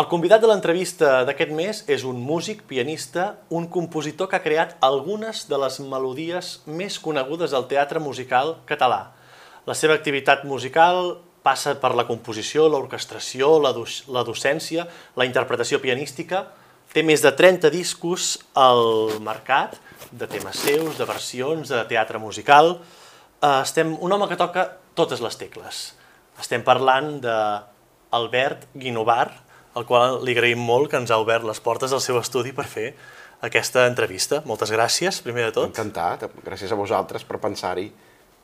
El convidat de l'entrevista d'aquest mes és un músic, pianista, un compositor que ha creat algunes de les melodies més conegudes del teatre musical català. La seva activitat musical passa per la composició, l'orquestració, la, la docència, la interpretació pianística. Té més de 30 discos al mercat, de temes seus, de versions, de teatre musical. Eh, estem un home que toca totes les tecles. Estem parlant d'Albert Guinovar, al qual li agraïm molt que ens ha obert les portes del seu estudi per fer aquesta entrevista. Moltes gràcies, primer de tot. Encantat, gràcies a vosaltres per pensar-hi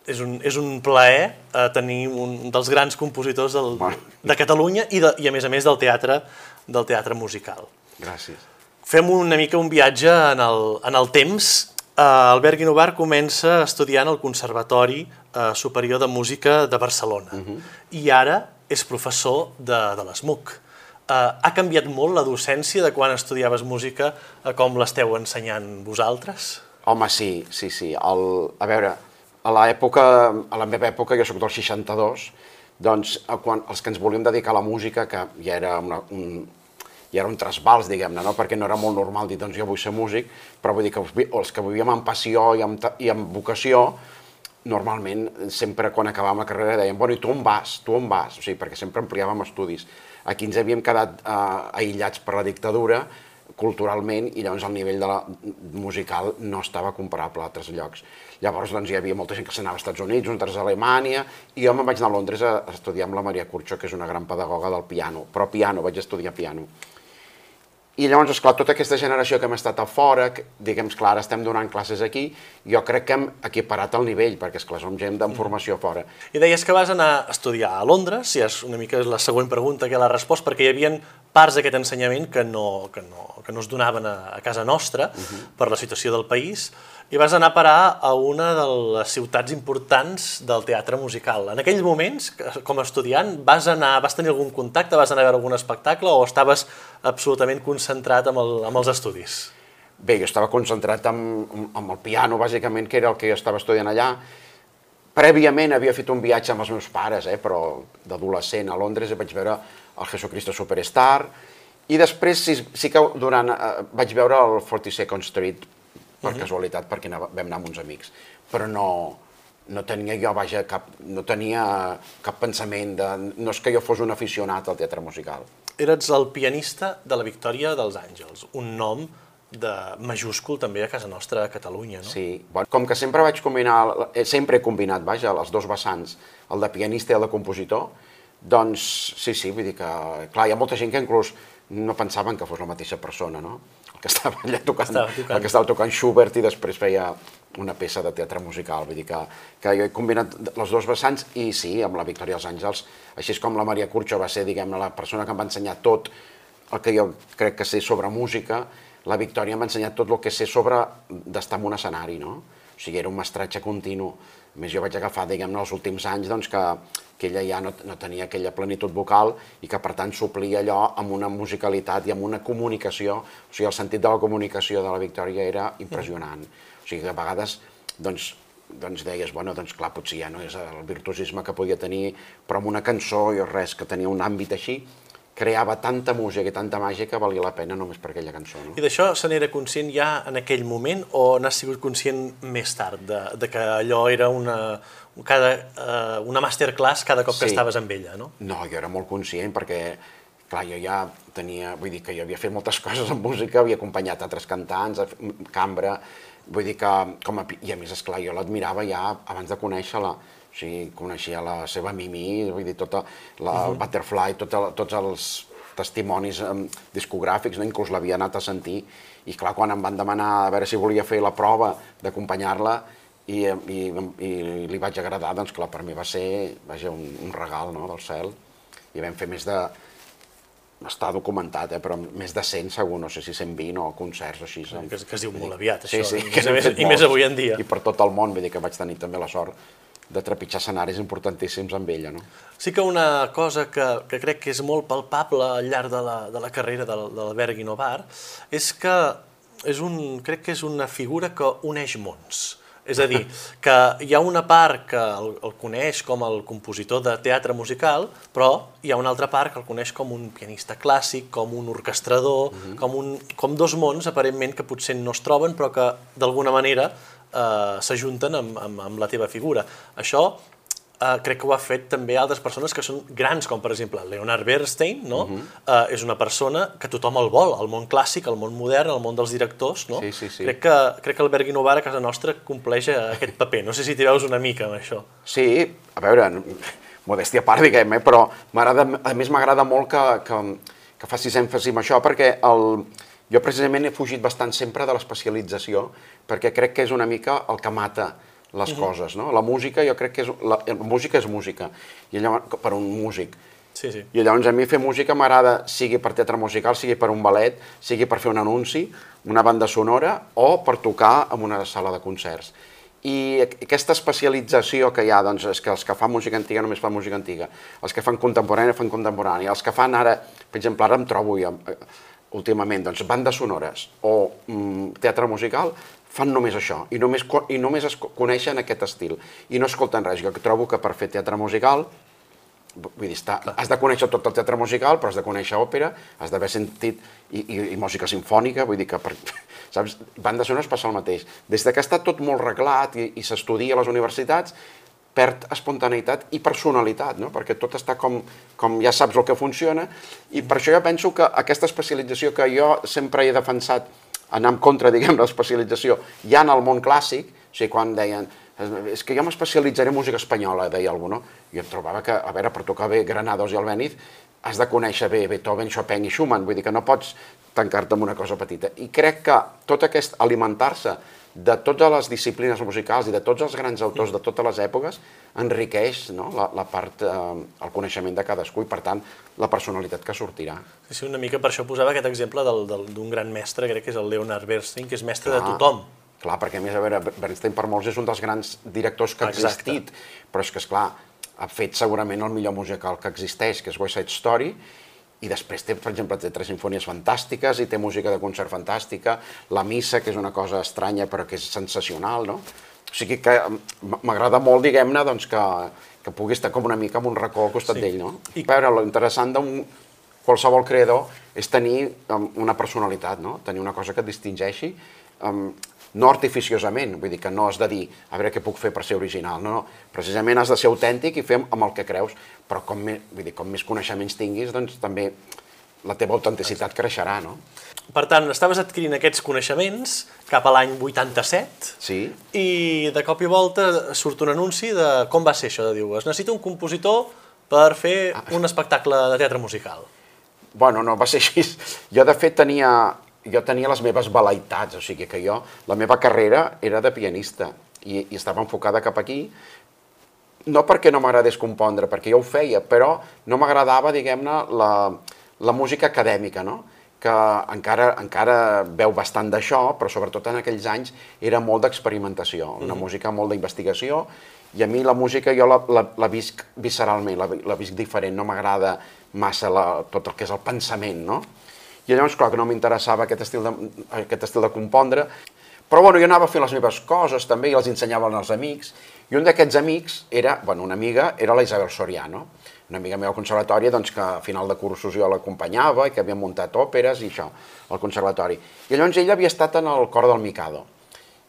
és un, és un plaer eh, tenir un dels grans compositors del, bueno. de Catalunya i, de, i a més a més del teatre, del teatre musical. Gràcies. Fem una mica un viatge en el, en el temps. Eh, Albert Guinovar comença estudiant al Conservatori eh, Superior de Música de Barcelona uh -huh. i ara és professor de, de l'ESMUC. Eh, ha canviat molt la docència de quan estudiaves música a com l'esteu ensenyant vosaltres? Home, sí, sí, sí. El, a veure, a l'època, a la meva època, jo sóc del 62, doncs quan els que ens volíem dedicar a la música, que ja era, una, un, ja era un trasbals, diguem-ne, no? perquè no era molt normal dir, doncs jo vull ser músic, però vull dir que els que vivíem amb passió i amb, i amb vocació, normalment, sempre quan acabàvem la carrera dèiem, bueno, i tu on vas? Tu on vas? O sigui, perquè sempre ampliàvem estudis. Aquí ens havíem quedat eh, aïllats per la dictadura, culturalment, i llavors el nivell de la musical no estava comparable a altres llocs. Llavors doncs, hi havia molta gent que s'anava als Estats Units, altres a Alemanya, i jo me'n vaig anar a Londres a estudiar amb la Maria Curcio, que és una gran pedagoga del piano, però piano, vaig estudiar piano. I llavors, esclar, tota aquesta generació que hem estat a fora, que, diguem, clar, ara estem donant classes aquí, jo crec que hem equiparat el nivell, perquè, esclar, som gent amb formació fora. I deies que vas anar a estudiar a Londres, si és una mica la següent pregunta que l'ha respost, perquè hi havia parts d'aquest ensenyament que no, que, no, que no es donaven a, a casa nostra uh -huh. per la situació del país, i vas anar a parar a una de les ciutats importants del teatre musical. En aquells moments, com a estudiant, vas, anar, vas tenir algun contacte, vas anar a veure algun espectacle o estaves absolutament concentrat amb, el, amb els estudis? Bé, jo estava concentrat amb, amb el piano, bàsicament, que era el que estava estudiant allà. Prèviament havia fet un viatge amb els meus pares, eh, però d'adolescent a Londres i vaig veure el Jesucristo Superstar, i després sí, sí que durant, eh, vaig veure el 42nd Street per uh -huh. casualitat, perquè anava, vam anar amb uns amics. Però no, no tenia jo, vaja, cap, no tenia cap pensament de... No és que jo fos un aficionat al teatre musical. Eres el pianista de la Victòria dels Àngels, un nom de majúscul també a casa nostra a Catalunya, no? Sí, bueno, com que sempre vaig combinar, eh, sempre he combinat, vaja, els dos vessants, el de pianista i el de compositor, doncs sí, sí, vull dir que, clar, hi ha molta gent que inclús no pensaven que fos la mateixa persona, no? El que estava allà tocant, estava tocant. el que estava tocant Schubert i després feia una peça de teatre musical, vull dir que, que jo he combinat els dos vessants i sí, amb la Victòria dels Àngels, així és com la Maria Curcio va ser, diguem-ne, la persona que em va ensenyar tot el que jo crec que sé sobre música, la Victòria m'ha ensenyat tot el que sé sobre d'estar en un escenari, no? O sigui, era un mestratge continu. A més, jo vaig agafar, diguem-ne, els últims anys, doncs, que, que ella ja no, no tenia aquella plenitud vocal i que, per tant, suplia allò amb una musicalitat i amb una comunicació. O sigui, el sentit de la comunicació de la Victòria era impressionant. O sigui, que a vegades, doncs, doncs deies, bueno, doncs clar, potser ja no és el virtuosisme que podia tenir, però amb una cançó i res, que tenia un àmbit així, creava tanta música i tanta màgia que valia la pena només per aquella cançó. No? I d'això se n'era conscient ja en aquell moment o n'has sigut conscient més tard, de, de que allò era una, cada, uh, una masterclass cada cop sí. que estaves amb ella, no? No, jo era molt conscient perquè, clar, jo ja tenia, vull dir que jo havia fet moltes coses amb música, havia acompanyat altres cantants, cambra, vull dir que, com a, i a més, esclar, jo l'admirava ja abans de conèixer-la, o sigui, coneixia la seva Mimi, vull dir, tota la uh -huh. Butterfly, tota, tots els testimonis um, discogràfics, no? inclús l'havia anat a sentir, i clar, quan em van demanar a veure si volia fer la prova d'acompanyar-la, i, i, i li vaig agradar, doncs clar, per mi va ser vaja, un, un regal no, del cel, i vam fer més de, està documentat, eh, però més de 100 segur, no sé si 120 o concerts o així. Que, que es diu molt aviat, això, sí, sí, i, més, i més avui en dia. I per tot el món, vull dir que vaig tenir també la sort de trepitjar escenaris importantíssims amb ella. No? Sí que una cosa que, que crec que és molt palpable al llarg de la, de la carrera de, de l'Albert Guinovar és que és un, crec que és una figura que uneix mons. És a dir, que hi ha una part que el, el coneix com el compositor de teatre musical, però hi ha una altra part que el coneix com un pianista clàssic, com un orquestrador, mm -hmm. com, un, com dos mons aparentment que potser no es troben, però que d'alguna manera eh, s'ajunten amb, amb, amb la teva figura. Això Uh, crec que ho ha fet també altres persones que són grans, com per exemple Leonard Bernstein, no? Uh -huh. uh, és una persona que tothom el vol, el món clàssic, el món modern, el món dels directors, no? Sí, sí, sí. Crec que, crec que el Bergui Novara a casa nostra compleix aquest paper. No sé si t'hi veus una mica amb això. Sí, a veure, modèstia a part, diguem, eh? però a més m'agrada molt que, que, que facis èmfasi en això, perquè el, jo precisament he fugit bastant sempre de l'especialització, perquè crec que és una mica el que mata les uh -huh. coses, no? La música jo crec que és... La, la música és música, i llavors, per un músic. Sí, sí. I llavors a mi fer música m'agrada, sigui per teatre musical, sigui per un ballet, sigui per fer un anunci, una banda sonora, o per tocar en una sala de concerts. I aquesta especialització que hi ha, doncs, és que els que fan música antiga només fan música antiga, els que fan contemporània fan contemporània, els que fan ara, per exemple, ara em trobo jo, eh, últimament, doncs, bandes sonores o mm, teatre musical, fan només això, i només, i només es coneixen aquest estil, i no escolten res. Jo trobo que per fer teatre musical, vull dir, està, has de conèixer tot el teatre musical, però has de conèixer òpera, has d'haver sentit, i, i, i música sinfònica, vull dir que, per, saps, banda sonora es passa el mateix. Des que està tot molt reglat i, i s'estudia a les universitats, perd espontaneïtat i personalitat, no? perquè tot està com, com ja saps el que funciona, i per això jo penso que aquesta especialització que jo sempre he defensat anar en contra, diguem, l'especialització ja en el món clàssic, o sigui, quan deien és que jo m'especialitzaré en música espanyola, deia algú, no? Jo em trobava que, a veure, per tocar bé Granados i Albéniz, has de conèixer bé Beethoven, Chopin i Schumann, vull dir que no pots tancar-te en una cosa petita. I crec que tot aquest alimentar-se de totes les disciplines musicals i de tots els grans autors de totes les èpoques enriqueix no? la, la part, eh, el coneixement de cadascú i, per tant, la personalitat que sortirà. Sí, sí, una mica per això posava aquest exemple d'un gran mestre, crec que és el Leonard Bernstein, que és mestre clar, de tothom. Clar, perquè a més, a veure, Bernstein per molts és un dels grans directors que ha Exacte. existit, però és que, és clar, ha fet segurament el millor musical que existeix, que és West Side Story, i després té, per exemple, té tres sinfonies fantàstiques i té música de concert fantàstica, la missa, que és una cosa estranya però que és sensacional, no? O sigui que m'agrada molt, diguem-ne, doncs que, que pugui estar com una mica en un racó al costat sí. d'ell, no? I a veure, l'interessant d'un qualsevol creador és tenir um, una personalitat, no? Tenir una cosa que et distingeixi, um, no artificiosament, vull dir que no has de dir a veure què puc fer per ser original, no, no, precisament has de ser autèntic i fer amb el que creus, però com, més, vull dir, com més coneixements tinguis, doncs també la teva autenticitat creixerà, no? Per tant, estaves adquirint aquests coneixements cap a l'any 87 sí. i de cop i volta surt un anunci de com va ser això, de diu, es necessita un compositor per fer ah. un espectacle de teatre musical. Bueno, no, va ser així. Jo, de fet, tenia, jo tenia les meves velaitats, o sigui que jo, la meva carrera era de pianista i, i estava enfocada cap aquí, no perquè no m'agradés compondre, perquè jo ho feia, però no m'agradava, diguem-ne, la, la música acadèmica, no? que encara, encara veu bastant d'això, però sobretot en aquells anys era molt d'experimentació, una mm -hmm. música molt d'investigació, i a mi la música jo la, la, la visc visceralment, la, la visc diferent, no m'agrada massa la, tot el que és el pensament, no? I llavors, clar, que no m'interessava aquest, estil de, aquest estil de compondre, però bueno, jo anava fer les meves coses també i les ensenyava als amics, i un d'aquests amics era, bueno, una amiga, era la Isabel Soriano, una amiga meva al conservatori doncs, que a final de cursos jo l'acompanyava i que havia muntat òperes i això, al conservatori. I llavors ella havia estat en el cor del Mikado.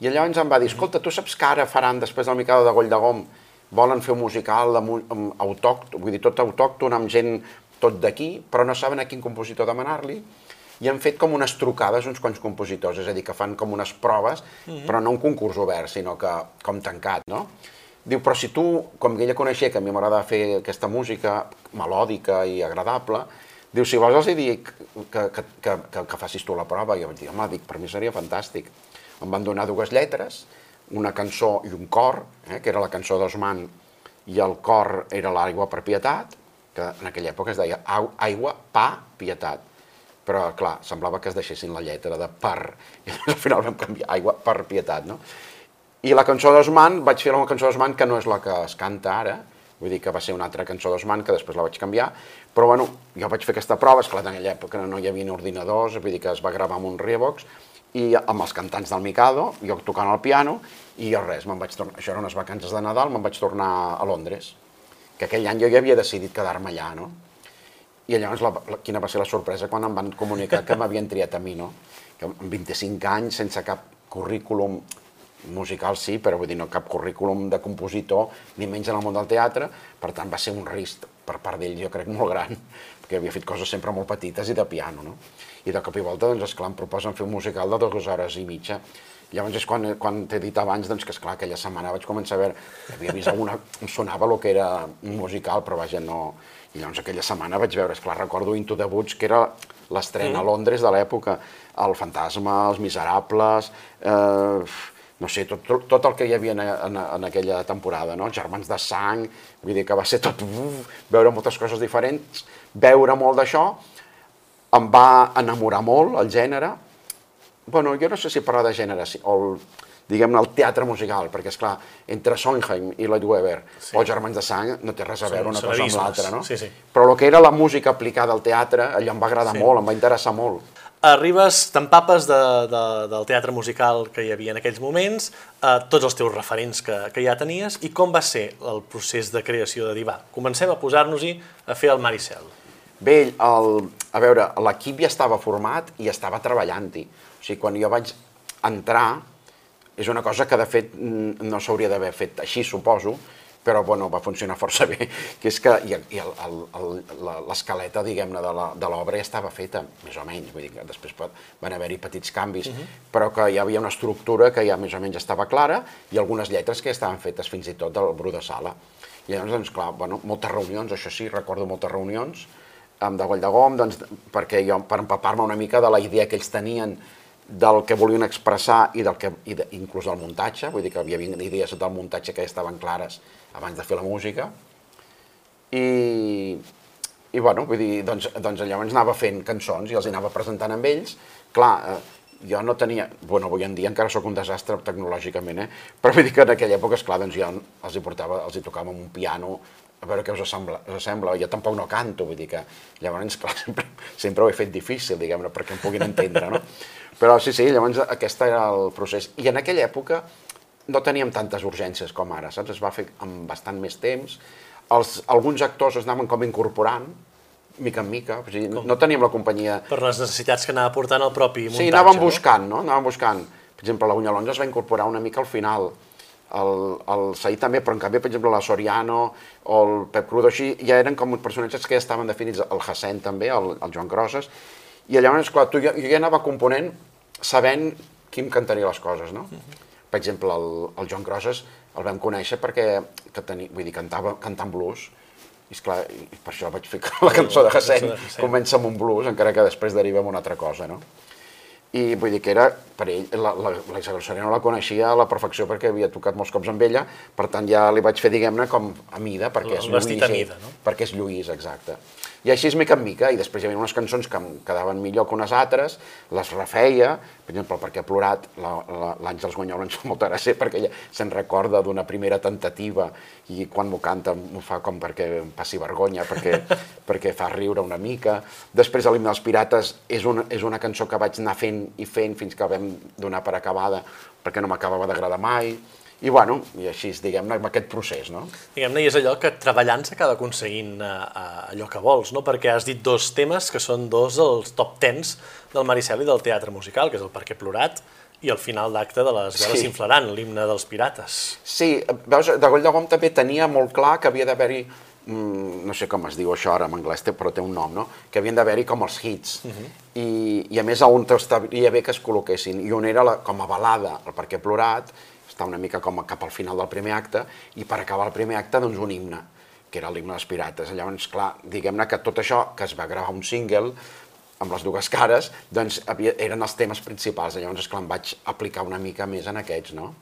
I llavors em va dir, escolta, tu saps que ara faran, després del Mikado de Goll de Gom, volen fer un musical autòcton, vull dir, tot autòcton, amb gent tot d'aquí, però no saben a quin compositor demanar-li, i han fet com unes trucades uns quants compositors, és a dir, que fan com unes proves, mm -hmm. però no un concurs obert, sinó que com tancat, no? Diu, però si tu, com que ella coneixia que a mi m'agrada fer aquesta música melòdica i agradable, diu, si vols els dic que, que, que, que, que facis tu la prova. I jo vaig dir, home, dic, per mi seria fantàstic. Em van donar dues lletres, una cançó i un cor, eh, que era la cançó d'Osman, i el cor era l'aigua per pietat, que en aquella època es deia aigua, pa, pietat però clar, semblava que es deixessin la lletra de per, i al final vam canviar aigua per pietat, no? I la cançó d'Osman, vaig fer la cançó d'Osman, que no és la que es canta ara, vull dir que va ser una altra cançó d'Osman, que després la vaig canviar, però bueno, jo vaig fer aquesta prova, esclar, en aquella època no hi havia ordinadors, vull dir que es va gravar amb un Revox, i amb els cantants del Mikado, jo tocant el piano, i jo res, me'n vaig tornar, això era unes vacances de Nadal, me'n vaig tornar a Londres, que aquell any jo ja havia decidit quedar-me allà, no? I llavors, la, la, quina va ser la sorpresa quan em van comunicar que m'havien triat a mi, no? Que amb 25 anys, sense cap currículum musical sí, però vull dir, no cap currículum de compositor, ni menys en el món del teatre, per tant va ser un risc per part d'ell, jo crec, molt gran, perquè havia fet coses sempre molt petites i de piano, no? I de cop i volta, doncs, esclar, em proposen fer un musical de dues hores i mitja. Llavors és quan, quan t'he dit abans doncs, que, esclar, aquella setmana vaig començar a veure, havia vist alguna, em sonava el que era musical, però vaja, no... I llavors aquella setmana vaig veure, esclar, recordo Into the Woods, que era l'estrena mm. a Londres de l'època, El Fantasma, Els Miserables, eh, no sé, tot, tot, el que hi havia en, en, en aquella temporada, no? Germans de sang, vull dir que va ser tot, uf, veure moltes coses diferents, veure molt d'això, em va enamorar molt el gènere, bueno, jo no sé si parlar de gènere, o el, diguem-ne, el teatre musical, perquè, és clar, entre Sondheim i Lloyd Webber sí. o Germans de Sang no té res a veure una cosa amb l'altra, no? Sí, sí. Però el que era la música aplicada al teatre, allò em va agradar sí. molt, em va interessar molt arribes, t'empapes de, de, del teatre musical que hi havia en aquells moments, eh, tots els teus referents que, que ja tenies, i com va ser el procés de creació de Divà? Comencem a posar-nos-hi a fer el Maricel. Bé, el, a veure, l'equip ja estava format i estava treballant-hi. O sigui, quan jo vaig entrar, és una cosa que de fet no s'hauria d'haver fet així, suposo, però bueno, va funcionar força bé, que és que l'escaleta, diguem-ne, de l'obra ja estava feta, més o menys, vull dir que després pot, van haver-hi petits canvis, uh mhm. -huh. però que hi havia una estructura que ja més o menys estava clara i algunes lletres que ja estaven fetes fins i tot del bru de sala. I llavors, doncs, clar, bueno, moltes reunions, això sí, recordo moltes reunions, amb de Goll de Gom, doncs, perquè jo, per empapar-me una mica de la idea que ells tenien del que volien expressar i, del que, i de, inclús del muntatge, vull dir que hi havia idees del muntatge que ja estaven clares abans de fer la música, i, i bueno, vull dir, doncs, doncs llavors anava fent cançons i els anava presentant amb ells. Clar, eh, jo no tenia... Bueno, avui en dia encara sóc un desastre tecnològicament, eh? però vull dir que en aquella època, esclar, doncs jo els hi portava, els hi tocava amb un piano, a veure què us sembla, us sembla. Jo tampoc no canto, vull dir que llavors, clar, sempre, sempre ho he fet difícil, diguem-ne, perquè em puguin entendre, no? Però sí, sí, llavors aquest era el procés. I en aquella època no teníem tantes urgències com ara, saps? Es va fer amb bastant més temps. Els, alguns actors es anaven com incorporant, mica en mica, o sigui, no teníem la companyia... Per les necessitats que anava portant el propi muntatge, Sí, anàvem buscant, no? Anàvem buscant. Per exemple, la Bunyalonja es va incorporar una mica al final, el, el Saí també, però en canvi, per exemple, la Soriano o el Pep Crudo, així, ja eren com personatges que ja estaven definits, el Hassen també, el, el Joan Grosses, i llavors, clar, tu, jo, jo ja anava component sabent qui em cantaria les coses, no? Uh mhm. -huh. Per exemple, el, el Joan Grosses el vam conèixer perquè que teni, vull dir, cantava cantant blues, i esclar, i per això vaig fer la cançó de Hassem comença amb un blues, encara que després deriva en una altra cosa, no? I vull dir que era, per ell, la, la, la Isabel Serena la coneixia a la perfecció perquè havia tocat molts cops amb ella, per tant ja li vaig fer, diguem-ne, com a mida, perquè és Lluís. A mida, no? Perquè és Lluís, exacte. I així és mica en mica, i després hi havia unes cançons que em quedaven millor que unes altres, les refeia, per exemple, perquè ha plorat, l'Àngels Guanyol ens fa molta gràcia perquè ella se'n recorda d'una primera tentativa i quan m'ho canta m'ho fa com perquè em passi vergonya, perquè, perquè fa riure una mica. Després l'himne dels pirates és una, és una cançó que vaig anar fent i fent fins que vam donar per acabada perquè no m'acabava d'agradar mai i bueno, i així, diguem-ne, amb aquest procés, no? Diguem-ne, i és allò que treballant s'acaba aconseguint uh, uh, allò que vols, no? Perquè has dit dos temes que són dos dels top tens del Maricel i del teatre musical, que és el Perquè plorat i el final d'acte de les veles sí. s'inflaran, l'himne dels pirates. Sí, veus, de Goll de Gom també tenia molt clar que havia d'haver-hi mm, no sé com es diu això ara en anglès, però té un nom, no? que havien d'haver-hi com els hits. Uh mhm. -huh. I, I a més on estaria bé que es col·loquessin. I on era la, com a balada, el Perquè plorat, està una mica com cap al final del primer acte, i per acabar el primer acte, doncs un himne, que era l'himne dels pirates. Llavors, clar, diguem-ne que tot això, que es va gravar un single, amb les dues cares, doncs havia, eren els temes principals. Llavors, esclar, em vaig aplicar una mica més en aquests, no?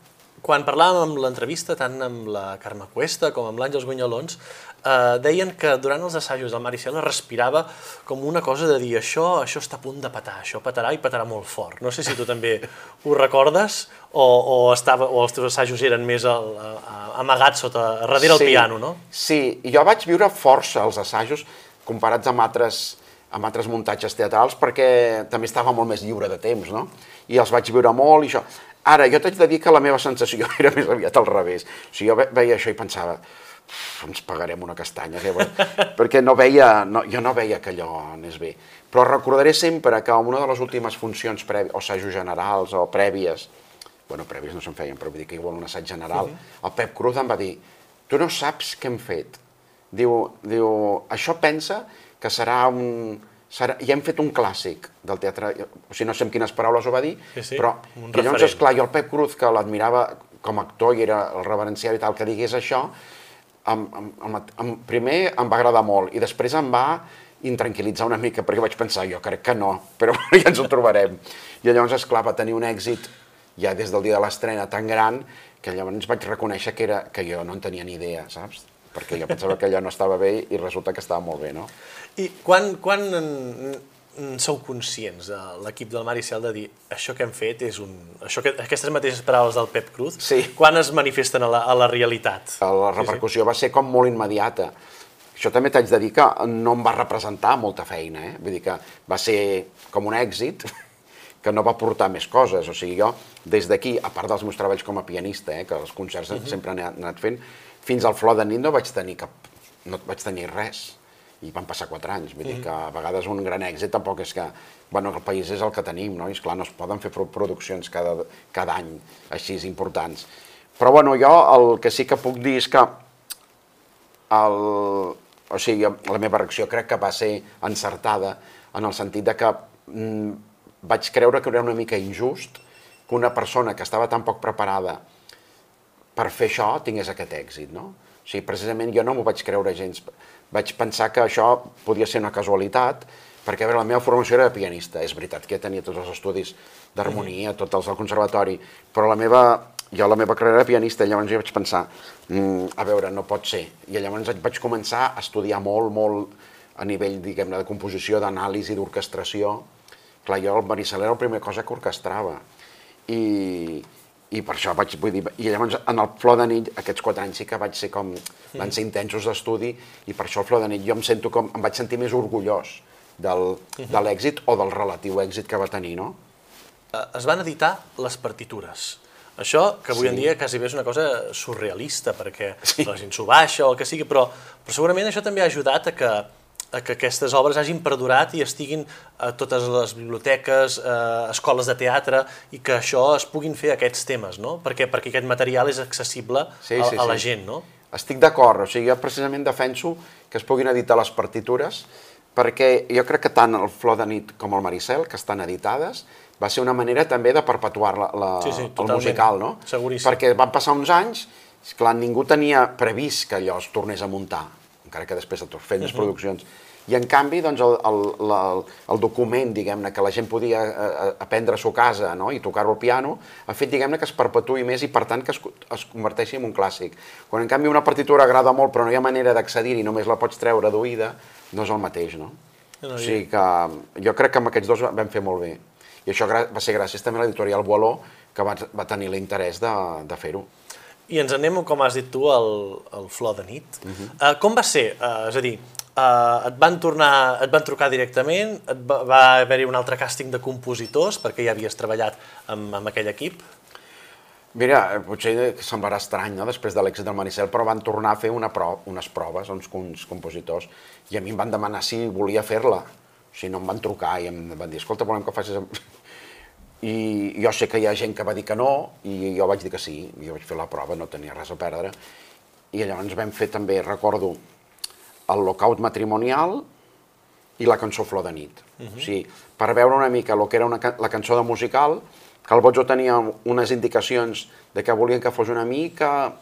Quan parlàvem amb l'entrevista, tant amb la Carme Cuesta com amb l'Àngels Guanyolons, eh, deien que durant els assajos el Maricel respirava com una cosa de dir això, això està a punt de petar, això petarà i petarà molt fort. No sé si tu també ho recordes o, o, estava, o els teus assajos eren més al, a, amagats sota, darrere sí, el piano, no? Sí, jo vaig viure força els assajos comparats amb altres, amb altres muntatges teatrals perquè també estava molt més lliure de temps, no? I els vaig viure molt i això. Ara, jo t'haig de dir que la meva sensació era més aviat al revés. O sigui, jo veia això i pensava, ens pagarem una castanya, que... perquè no veia, no, jo no veia que allò anés bé. Però recordaré sempre que en una de les últimes funcions prèvies, o assajos generals o prèvies, bueno, prèvies no se'n feien, però vull dir que igual un assaig general, uh -huh. el Pep Cruz em va dir, tu no saps què hem fet. Diu, diu això pensa que serà un... Serà, ja hem fet un clàssic del teatre, o sigui, no sé amb quines paraules ho va dir, Sí, sí, però un i llavors, esclar, jo el Pep Cruz, que l'admirava com a actor i era el reverencial i tal, que digués això, em, em, em, em, primer em va agradar molt i després em va intranquil·litzar una mica perquè vaig pensar, jo crec que no, però ja ens ho trobarem. I llavors, esclar, va tenir un èxit ja des del dia de l'estrena tan gran que llavors vaig reconèixer que, era, que jo no en tenia ni idea, saps? Perquè jo pensava que allò no estava bé i resulta que estava molt bé, no? I quan, quan en, en sou conscients de l'equip del Maricel de dir això que hem fet és un... Això que, aquestes mateixes paraules del Pep Cruz, Sí. quan es manifesten a la, a la realitat? La repercussió va ser com molt immediata. Això també t'haig de dir que no em va representar molta feina, eh? Vull dir que va ser com un èxit que no va portar més coses. O sigui, jo, des d'aquí, a part dels meus treballs com a pianista, eh, que els concerts uh -huh. sempre n'he anat fent, fins al Flor de nit no vaig tenir cap... no vaig tenir res. I van passar quatre anys. Vull dir que a vegades un gran èxit tampoc és que... Bueno, el país és el que tenim, no? I esclar, no es poden fer pro- produccions cada, cada any així importants. Però bueno, jo el que sí que puc dir és que el, o sigui, la meva reacció crec que va ser encertada en el sentit de que mm, vaig creure que era una mica injust que una persona que estava tan poc preparada per fer això tingués aquest èxit, no? O sigui, precisament jo no m'ho vaig creure gens. Vaig pensar que això podia ser una casualitat, perquè a veure, la meva formació era de pianista. És veritat que tenia tots els estudis d'harmonia, tots els del conservatori, però la meva, jo la meva carrera era pianista, i llavors jo vaig pensar, mm, a veure, no pot ser. I llavors vaig començar a estudiar molt, molt a nivell, diguem-ne, de composició, d'anàlisi, d'orquestració. Clar, jo el Maricel era la primera cosa que orquestrava. I, i per això vaig, vull dir, i llavors en el Flor de nit, aquests quatre anys sí que vaig ser com, van ser intensos d'estudi, i per això el Flor de nit jo em sento com, em vaig sentir més orgullós del, de l'èxit o del relatiu èxit que va tenir, no? Eh, Es van editar les partitures. Això, que avui Sí. en dia quasi bé és una cosa surrealista, perquè la gent s'ho baixa o el que sigui, però, però segurament això també ha ajudat a que, que aquestes obres hagin perdurat i estiguin a totes les biblioteques, eh, escoles de teatre, i que això es puguin fer aquests temes, no? Perquè, perquè aquest material és accessible Sí, a, sí, a la sí. gent, no? Estic d'acord, o sigui, jo precisament defenso que es puguin editar les partitures perquè jo crec que tant el Flor de nit com el Maricel, que estan editades, va ser una manera també de perpetuar la, la, Sí, sí, el musical, no? Seguríssim. Perquè van passar uns anys, clar, ningú tenia previst que allò es tornés a muntar, encara que després es fent més produccions. I en canvi, doncs, el, el, la, el document, diguem-ne, que la gent podia eh, aprendre a su casa no? i tocar-ho al piano, ha fet, diguem-ne, que es perpetuï més i, per tant, que es, es converteixi en un clàssic. Quan, en canvi, una partitura agrada molt però no hi ha manera d'accedir-hi, només la pots treure d'oïda, no és el mateix, no? No, O sigui que jo crec que amb aquests dos vam fer molt bé. I això va ser gràcies també a l'editorial Boaló, que va, va tenir l'interès de, de fer-ho. I ens anem, com has dit tu, al, al Flor de nit. Uh -huh. uh, com va ser? Uh, és a dir, uh, et van tornar, et van trucar directament, et va, va haver-hi un altre càsting de compositors, perquè ja havies treballat amb, amb aquell equip. Mira, potser semblarà estrany, no?, després de l'èxit del Maricel, però van tornar a fer una pro unes proves, uns, uns compositors, i a mi em van demanar si volia fer-la. O sigui, no em van trucar i em van dir, escolta, volem que facis... amb-" I jo sé que hi ha gent que va dir que no, i jo vaig dir que sí, jo vaig fer la prova, no tenia res a perdre. I llavors vam fer també, recordo, el lockout matrimonial i la cançó Flor de nit. O sigui, per veure una mica el que era una, la cançó de musical, que el Botjo tenia unes indicacions de que volien que fos una mica...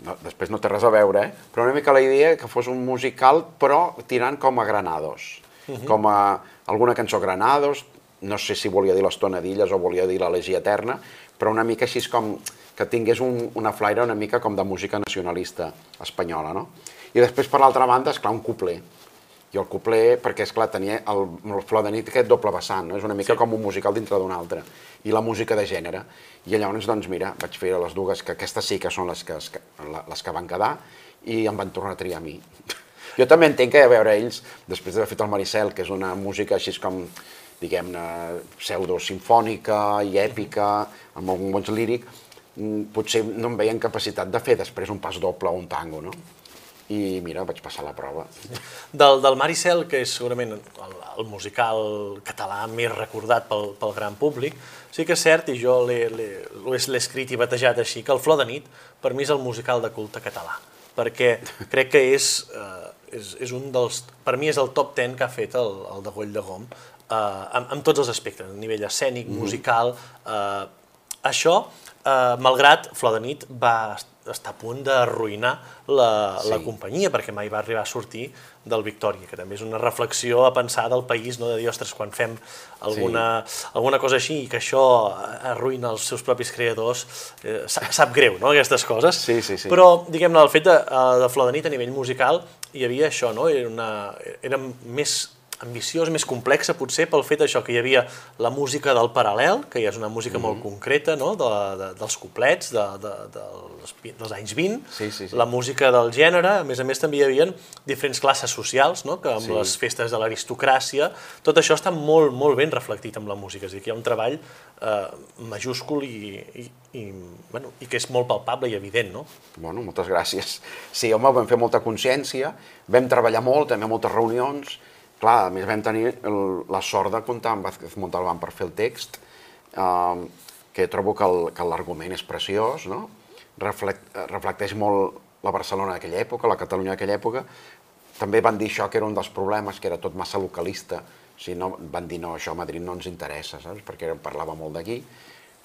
No, després no té res a veure, eh? però una mica la idea que fos un musical, però tirant com a Granados. Com a alguna cançó Granados, no sé si volia dir les tonadilles o volia dir l'elegia eterna, però una mica així com que tingués un, una flaire una mica com de música nacionalista espanyola, no? I després, per l'altra banda, és clar, un cupler. I el cupler, perquè, és clar tenia el, el Flor de nit aquest doble vessant, no? És una mica sí. com un musical dintre d'un altre. I la música de gènere. I llavors, doncs, mira, vaig fer les dues, que aquestes sí que són les que, les que van quedar, i em van tornar a triar a mi. Jo també entenc que, a veure, ells, després d'haver fet el Maricel, que és una música així com, diguem-ne, pseudo-sinfònica i èpica, amb un bons líric, potser no em veien capacitat de fer després un pas doble o un tango, no? i mira, vaig passar la prova. Del, del Maricel, que és segurament el, el musical català més recordat pel, pel gran públic, sí que és cert, i jo l'he escrit i batejat així, que el Flor de nit per mi és el musical de culte català, perquè crec que és, eh, és, és un dels... Per mi és el top 10 que ha fet el, el de Goll de Gom, eh, amb, amb tots els aspectes, a nivell escènic, mm -hmm. musical... Eh, això, eh, malgrat Flor de nit va està a punt d'arruïnar la, sí. la companyia, perquè mai va arribar a sortir del Victòria, que també és una reflexió a pensar del país, no? de dir, ostres, quan fem alguna, sí. alguna cosa així i que això arruïna els seus propis creadors, eh, sap, sap greu, no?, aquestes coses. Sí, sí, sí. Però, diguem-ne, el fet de, de Flor de Nit a nivell musical hi havia això, no?, era, una, era més ambiciós, més complexa potser pel fet això que hi havia la música del paral·lel, que ja és una música mm -hmm. molt mhm. concreta, no? de, de, dels couplets de, de, de, dels, dels anys 20, sí, sí, sí. la música del gènere, a més a més també hi havia diferents classes socials, no? que amb sí. les festes de l'aristocràcia, tot això està molt, molt ben reflectit amb la música, és a dir, que hi ha un treball eh, majúscul i, i, i, bueno, i que és molt palpable i evident, no? Bueno, moltes gràcies. Sí, home, vam fer molta consciència, vam treballar molt, també moltes reunions, Clar, a més vam tenir el, la sort de comptar amb Vázquez Montalbán per fer el text, eh, que trobo que l'argument és preciós, no? Reflect, reflecteix molt la Barcelona d'aquella època, la Catalunya d'aquella època. També van dir això que era un dels problemes, que era tot massa localista. O sigui, no, van dir, no, això a Madrid no ens interessa, saps? Perquè parlava molt d'aquí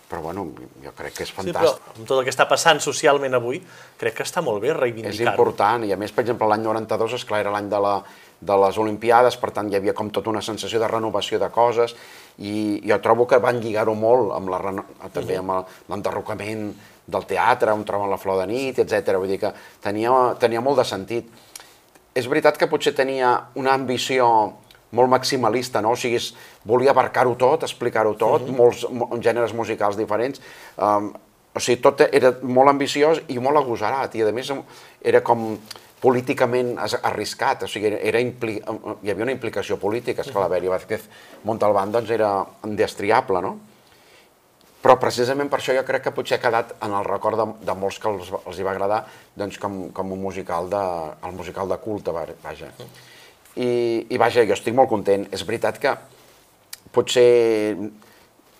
però bueno, jo crec que és fantàstic. Sí, però amb tot el que està passant socialment avui, crec que està molt bé reivindicar-ho. És important, i a més, per exemple, l'any 92, esclar, era l'any de la, de les Olimpiades, per tant hi havia com tota una sensació de renovació de coses i jo trobo que van lligar-ho molt amb la, també amb l'enderrocament del teatre, on troben la flor de nit, etc. Vull dir que tenia, tenia molt de sentit. És veritat que potser tenia una ambició molt maximalista, no? O sigui, volia abarcar-ho tot, explicar-ho tot, uh -huh. molts gèneres musicals diferents. Um, o sigui, tot era molt ambiciós i molt agosarat, i a més era com políticament arriscat, o sigui, era impli... hi havia una implicació política, és que la Bèria Vázquez Montalbán doncs, era indestriable, no? Però precisament per això jo crec que potser ha quedat en el record de, de molts que els, els hi va agradar doncs, com, com un musical de, el musical de culte, vaja. I, I vaja, jo estic molt content. És veritat que potser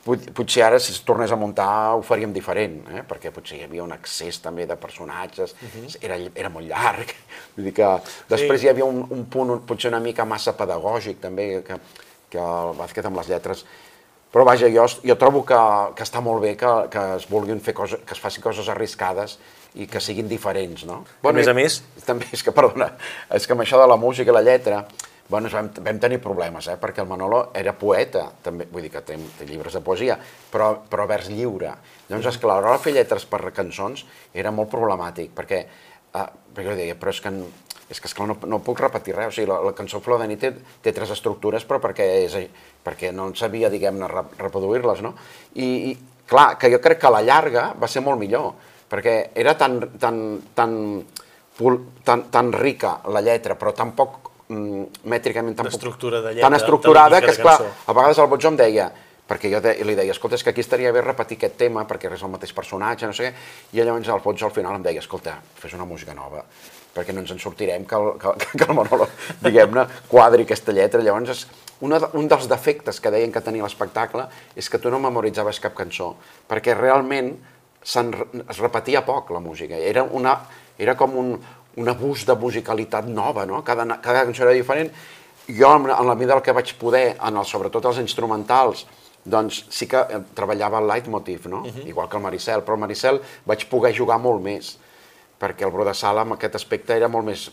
potser ara si es tornés a muntar ho faríem diferent, eh? perquè potser hi havia un accés també de personatges, uh -huh. era, era molt llarg, vull dir que després sí. hi havia un, un punt potser una mica massa pedagògic també, que, que el Vázquez amb les lletres, però vaja, jo, jo trobo que, que està molt bé que, que es vulguin fer coses, que es facin coses arriscades i que siguin diferents, no? Bueno, a més a més... També, és que, perdona, és que amb això de la música i la lletra, bueno, vam, vam tenir problemes, eh? perquè el Manolo era poeta, també, vull dir que té, té llibres de poesia, però, però vers lliure. Llavors, esclar, a l'hora de fer lletres per cançons era molt problemàtic, perquè, eh, perquè jo deia, però és que, és que esclar, no, no puc repetir res, o sigui, la, la cançó Flor de nit té, té tres estructures, però perquè, és, perquè no en sabia, diguem-ne, reproduir-les, no? I, I, clar, que jo crec que a la llarga va ser molt millor, perquè era tan, tan, tan, tan, tan rica la lletra, però tan poc mm, mètricament tan, estructura de lletra, tan estructurada que, esclar, a vegades el Botjó em deia, perquè jo de, li deia, escolta, és que aquí estaria bé repetir aquest tema perquè és el mateix personatge, no sé què, i llavors el Botjó al final em deia, escolta, fes una música nova, perquè no ens en sortirem que el, que, que el Manolo, diguem-ne, quadri aquesta lletra. Llavors, és, una, un dels defectes que deien que tenia l'espectacle és que tu no memoritzaves cap cançó, perquè realment es repetia poc la música. Era, una, era com un, un abús de musicalitat nova, no? Cada, cada cançó era diferent. Jo, en la mida del que vaig poder, en el, sobretot els instrumentals, doncs sí que eh, treballava el leitmotiv, no? Uh mhm. -huh. Igual que el Maricel, però el Maricel vaig poder jugar molt més, perquè el Bro de Sala en aquest aspecte era molt més,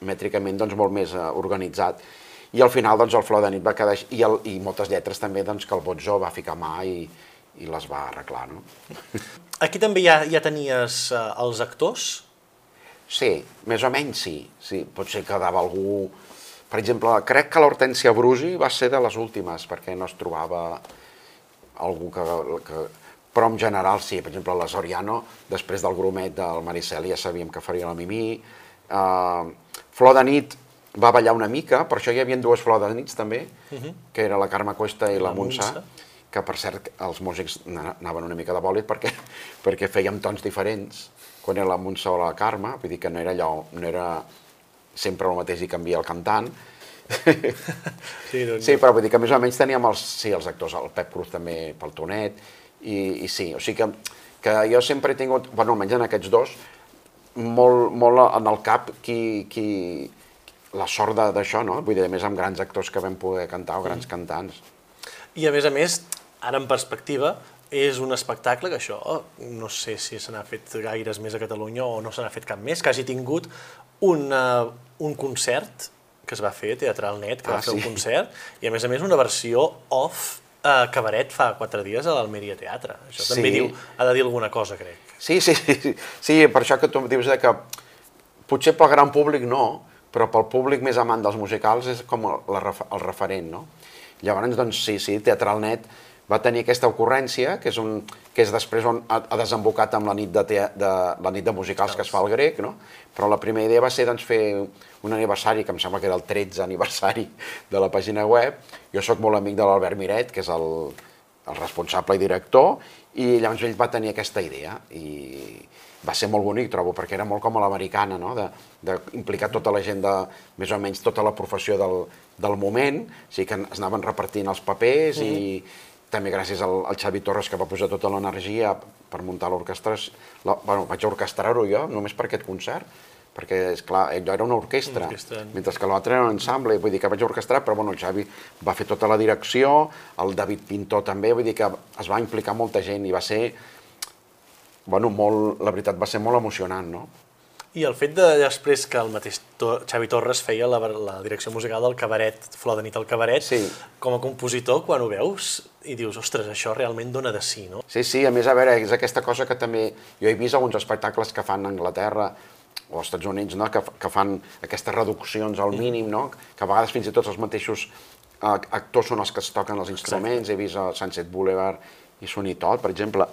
mètricament, doncs molt més uh, organitzat. I al final, doncs, el Flor de nit va quedar... I, el, i moltes lletres també, doncs, que el Botzó va ficar mà i, i les va arreglar, no? Aquí també ja, ja tenies uh, els actors? Sí, més o menys sí. sí. Potser quedava algú... Per exemple, crec que l'Hortència Brusi va ser de les últimes, perquè no es trobava algú que, que... Però en general sí, per exemple, la Soriano, després del grumet del Maricel ja sabíem que faria la Mimí. Uh, Flor de nit va ballar una mica, per això hi havia dues Flor de nits també, uh -huh. que era la Carme Cuesta i la, la Montse, que per cert els músics anaven una mica de bòlit perquè, perquè fèiem tons diferents quan era la Montse o la Carme, vull dir que no era allò, no era sempre el mateix i canvia el cantant, Sí, doncs... sí, però vull dir que més o menys teníem els, sí, els actors, el Pep Cruz també pel Tonet, i, i sí, o sigui que, que jo sempre he tingut, bueno, almenys en aquests dos, molt, molt en el cap qui, qui, la sort d'això, no? Vull dir, a més amb grans actors que vam poder cantar o grans mm. cantants. I a més a més, ara en perspectiva, és un espectacle que això, no sé si se n'ha fet gaires més a Catalunya o no se n'ha fet cap més, que hagi tingut una, un concert que es va fer, Teatral Net, que ah, va fer sí. un concert, i a més a més una versió off eh, cabaret fa quatre dies a l'Almeria Teatre. Això sí. també diu, ha de dir alguna cosa, crec. Sí, sí, sí, sí, per això que tu dius que potser pel gran públic no, però pel públic més amant dels musicals és com el, el referent, no? Llavors, doncs sí, sí, Teatral Net va tenir aquesta ocurrència, que és, un, que és després on ha, ha desembocat amb la nit de, te, de, la nit de musicals que es fa al grec, no? però la primera idea va ser doncs, fer un aniversari, que em sembla que era el 13 aniversari de la pàgina web. Jo sóc molt amic de l'Albert Miret, que és el, el responsable i director, i llavors ell va tenir aquesta idea i va ser molt bonic, trobo, perquè era molt com a l'americana, no? d'implicar tota la gent de, més o menys, tota la professió del, del moment, o sigui que es anaven repartint els papers mm -hmm. i mhm. També gràcies al, al Xavi Torres que va posar tota l'energia per muntar l'orquestra, bueno, vaig orquestrar-ho jo només per aquest concert, perquè, és clar, allò era una orquestra, orquestra. mentre que l'altre era un ensemble, vull dir que vaig orquestrar, però bueno, el Xavi va fer tota la direcció, el David Pintor també, vull dir que es va implicar molta gent i va ser, bueno, molt, la veritat va ser molt emocionant, no? I el fet de després que el mateix Xavi Torres feia la, la direcció musical del cabaret, Flor de nit al cabaret, sí. com a compositor, quan ho veus i dius, ostres, això realment dona de sí, no? Sí, sí, a més, a veure, és aquesta cosa que també... Jo he vist alguns espectacles que fan a Anglaterra, o als Estats Units, no? que, que fan aquestes reduccions al mínim, no? que a vegades fins i tot els mateixos eh, actors són els que es toquen els instruments, Exacte. he vist a Sunset Boulevard i Sony Tot, per exemple.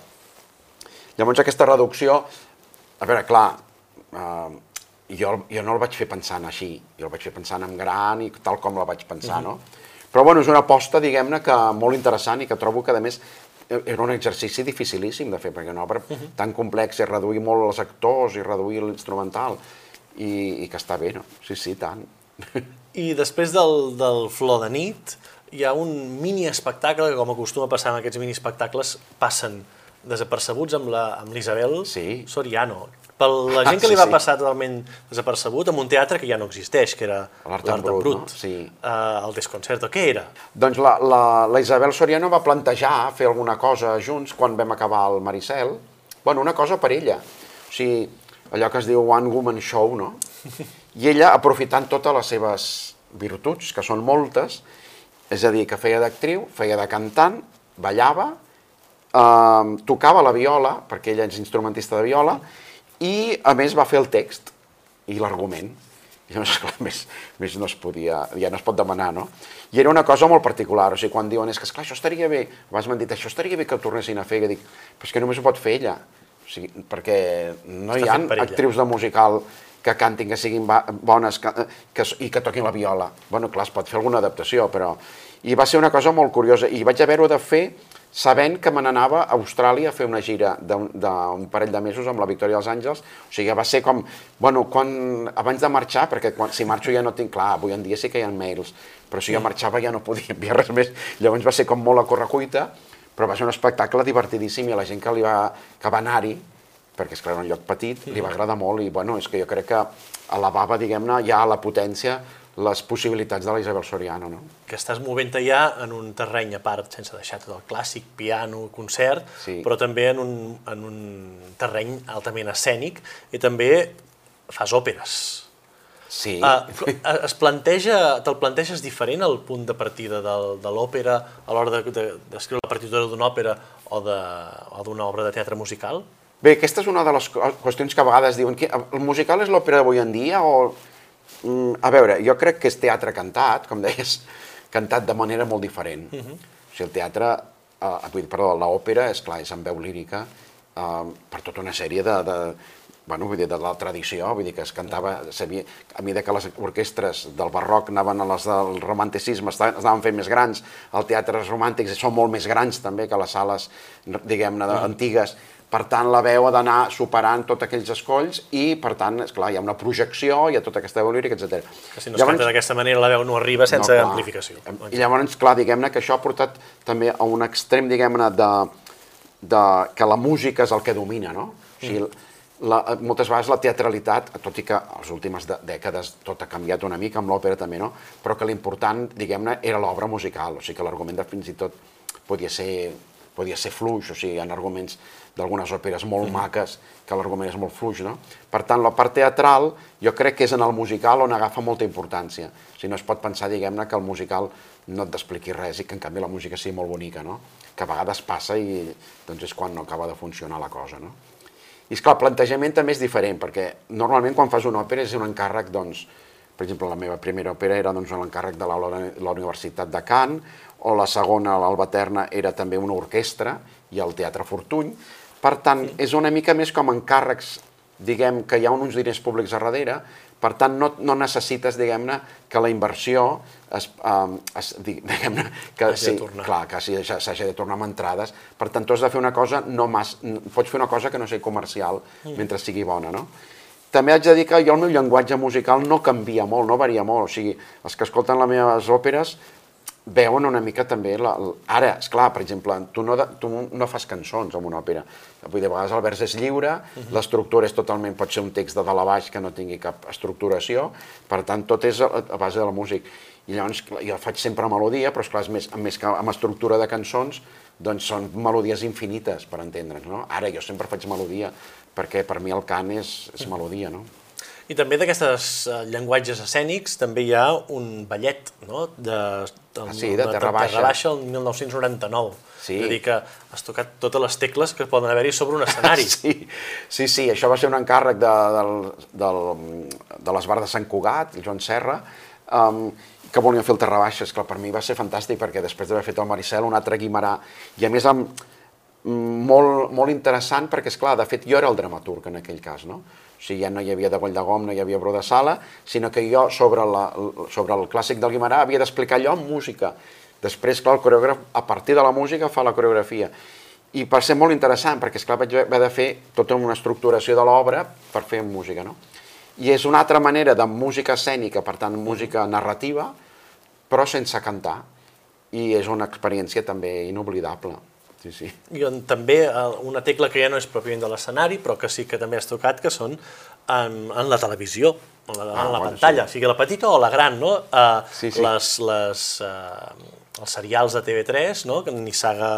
Llavors aquesta reducció, a veure, clar, eh, jo, jo no el vaig fer pensant així, jo el vaig fer pensant en gran i tal com la vaig pensar, uh -huh. no? Però bueno, és una aposta, diguem-ne, que molt interessant i que trobo que, a més, era un exercici dificilíssim de fer, perquè una obra uh -huh. tan complexa i reduir molt els actors i reduir l'instrumental, i, i que està bé, no? Sí, sí, tant. I després del, del Flor de nit, hi ha un mini espectacle que, com acostuma a passar en aquests mini espectacles, passen desapercebuts amb l'Isabel sí. Soriano, per la gent que li va sí. passar totalment desapercebut amb un teatre que ja no existeix, que era l'Art en Brut, Brut no? sí. uh, el Desconcerto. Què era? Doncs la, la, la Isabel Soriano va plantejar fer alguna cosa junts quan vam acabar el Maricel. Bueno, una cosa per ella. O sigui, allò que es diu One Woman Show, no? I ella, aprofitant totes les seves virtuts, que són moltes, és a dir, que feia d'actriu, feia de cantant, ballava, eh, tocava la viola, perquè ella és instrumentista de viola, i a més va fer el text i l'argument. I llavors, esclar, més, més no es podia, ja no es pot demanar, no? I era una cosa molt particular, o sigui, quan diuen, és que esclar, això estaria bé, abans m'han dit, això estaria bé que ho tornessin a fer, que dic, però és que només ho pot fer ella, o sigui, perquè no Està hi ha actrius de musical que cantin, que siguin bones que, que, i que toquin la viola. Bueno, clar, es pot fer alguna adaptació, però... I va ser una cosa molt curiosa, i vaig haver-ho de fer sabent que me n'anava a Austràlia a fer una gira d'un parell de mesos amb la Victòria dels Àngels, o sigui, va ser com, bueno, quan, abans de marxar, perquè quan, si marxo ja no tinc, clar, avui en dia sí que hi ha mails, però si jo marxava ja no podia enviar res més, llavors va ser com molt a correcuita, però va ser un espectacle divertidíssim i a la gent que, li va, que va anar-hi, perquè és clar, era un lloc petit, li va agradar molt i bueno, és que jo crec que elevava, diguem-ne, ja la potència les possibilitats de la Isabel Soriano. No? Que estàs movent ja en un terreny a part, sense deixar tot el clàssic, piano, concert, sí. però també en un, en un terreny altament escènic i també fas òperes. Sí. Uh, es planteja, te'l planteges diferent el punt de partida del, de l'òpera a l'hora d'escriure de, de, la partitura d'una òpera o d'una obra de teatre musical? Bé, aquesta és una de les qüestions que a vegades diuen que el musical és l'òpera d'avui en dia o... Mm, a veure, jo crec que és teatre cantat, com deies, cantat de manera molt diferent. Uh -huh. O sigui, el teatre, eh, perdó, l'òpera, és clar, és en veu lírica, eh, per tota una sèrie de, de, bueno, vull dir, de la tradició, vull dir que es cantava, sabia, a mesura que les orquestres del barroc anaven a les del romanticisme, es anaven fent més grans, els teatres romàntics són molt més grans també que les sales, diguem-ne, antigues, per tant, la veu ha d'anar superant tots aquells escolls i, per tant, és clar, hi ha una projecció, hi ha tota aquesta veu lírica, etc. Que si no es canta d'aquesta manera, la veu no arriba sense no, amplificació. I llavors, clar, diguem-ne que això ha portat també a un extrem, diguem-ne, de, de, que la música és el que domina, no? O sigui, mm la, moltes vegades la teatralitat, tot i que les últimes dècades tot ha canviat una mica, amb l'òpera també, no? però que l'important, diguem-ne, era l'obra musical, o sigui que l'argument fins i tot podia ser, podia ser fluix, o sigui, hi ha arguments d'algunes òperes molt mm. maques que l'argument és molt fluix, no? Per tant, la part teatral jo crec que és en el musical on agafa molta importància. O sigui, no es pot pensar, diguem-ne, que el musical no et expliqui res i que en canvi la música sigui molt bonica, no? Que a vegades passa i doncs és quan no acaba de funcionar la cosa, no? I esclar, el plantejament també és diferent, perquè normalment quan fas una òpera és un encàrrec, doncs, per exemple, la meva primera òpera era doncs, l'encàrrec de la, la Universitat de Caen, o la segona, l'Alba Terna, era també una orquestra, i el Teatre Fortuny. Per tant, és una mica més com encàrrecs, diguem, que hi ha uns diners públics a darrere, per tant, no, no necessites, diguem-ne, que la inversió es, um, es, diguem-ne, que sí, clar, que s'hagi de tornar amb entrades. Per tant, tu has de fer una cosa, no mas, pots fer una cosa que no sigui comercial mm. mentre sigui bona, no? També haig de dir que jo el meu llenguatge musical no canvia molt, no varia molt. O sigui, els que escolten les meves òperes veuen una mica també... La, ara, és clar, per exemple, tu no, tu no fas cançons en una òpera. Vull dir, a vegades el vers és lliure, uh -huh. l'estructura és totalment, pot ser un text de dalt a baix que no tingui cap estructuració, per tant, tot és a, a base de la música. I llavors jo faig sempre melodia, però esclar, és més, més que amb estructura de cançons, doncs són melodies infinites, per entendre'ns, no? Ara jo sempre faig melodia, perquè per mi el cant és, és melodia, no? I també d'aquestes uh, llenguatges escènics també hi ha un ballet, no?, de, de, ah, sí, de, de Terra Baixa. Terra Baixa el 1999. Sí. És a dir, que has tocat totes les tecles que poden haver-hi sobre un escenari. sí, sí, sí, això va ser un encàrrec de, del, del, de l'Esbar de Sant Cugat, el Joan Serra, um, que volien fer el Terra Baixa, que per mi va ser fantàstic perquè després d'haver fet el Maricel, un altre Guimarà, i a més amb, molt, molt interessant perquè, és clar, de fet jo era el dramaturg en aquell cas, no? O sigui, ja no hi havia de Goll de Gom, no hi havia Bro de Sala, sinó que jo sobre, la, sobre el clàssic del Guimarà havia d'explicar allò amb música. Després, clar, el coreògraf, a partir de la música, fa la coreografia. I va ser molt interessant, perquè, esclar, vaig haver de fer tota una estructuració de l'obra per fer música, no? I és una altra manera de música escènica, per tant, música narrativa, però sense cantar. I és una experiència també inoblidable. Sí, sí. I on també eh, una tecla que ja no és pròpiament de l'escenari, però que sí que també has tocat, que són en, en la televisió, en la, ah, en la bueno, pantalla, sí. sigui la petita o la gran, no? Uh, sí, sí. Les, les, uh, els serials de TV3, no? Nissaga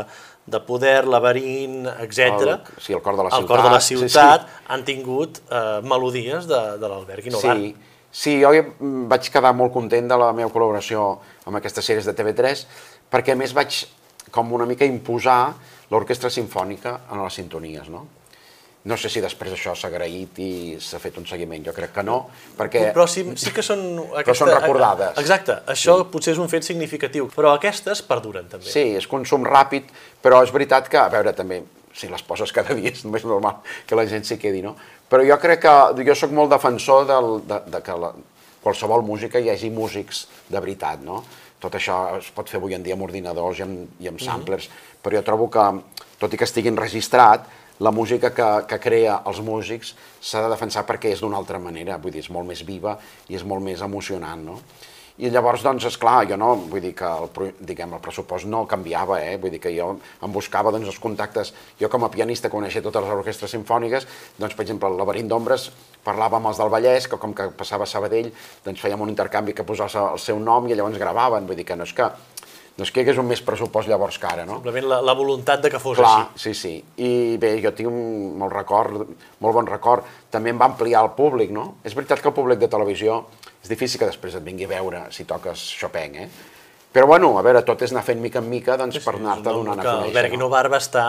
de Poder, Laberint, etc. Sí, el cor de la ciutat. El cor de la ciutat sí, sí. han tingut uh, melodies de, de l'Albert Guinovar. Sí, sí, jo vaig quedar molt content de la meva col·laboració amb aquestes sèries de TV3, perquè a més vaig com una mica imposar l'orquestra sinfònica en les sintonies, no? No sé si després això s'ha agraït i s'ha fet un seguiment, jo crec que no, perquè... Però sí, sí que són... Aquesta, però són recordades. Exacte, això sí. potser és un fet significatiu, però aquestes perduren també. Sí, és consum ràpid, però és veritat que, a veure, també, si les poses cada dia és més normal que la gent s'hi quedi, no? Però jo crec que, jo sóc molt defensor del, de, de que la, qualsevol música hi hagi músics de veritat, no? Tot això es pot fer avui en dia amb ordinadors i amb, i amb mhm. samplers, mm -hmm. però jo trobo que, tot i que estigui enregistrat, la música que, que crea els músics s'ha de defensar perquè és d'una altra manera, vull dir, és molt més viva i és molt més emocionant, no? I llavors, doncs, és clar, jo no, vull dir que el, diguem, el pressupost no canviava, eh? vull dir que jo em buscava doncs, els contactes, jo com a pianista coneixia totes les orquestres sinfòniques, doncs, per exemple, el Laberint d'Ombres parlava amb els del Vallès, que com que passava a Sabadell, doncs fèiem un intercanvi que posava el seu nom i llavors gravaven, vull dir que no és que no és que hi hagués un més pressupost llavors que ara, no? Simplement la, la voluntat de que fos Clar, així. sí, sí. I bé, jo tinc un molt record, molt bon record. També em va ampliar el públic, no? És veritat que el públic de televisió és difícil que després et vingui a veure si toques Chopin, eh? Però bueno, a veure, tot és anar fent mica en mica doncs, per anar-te donant a conèixer. El Berguino Bar va estar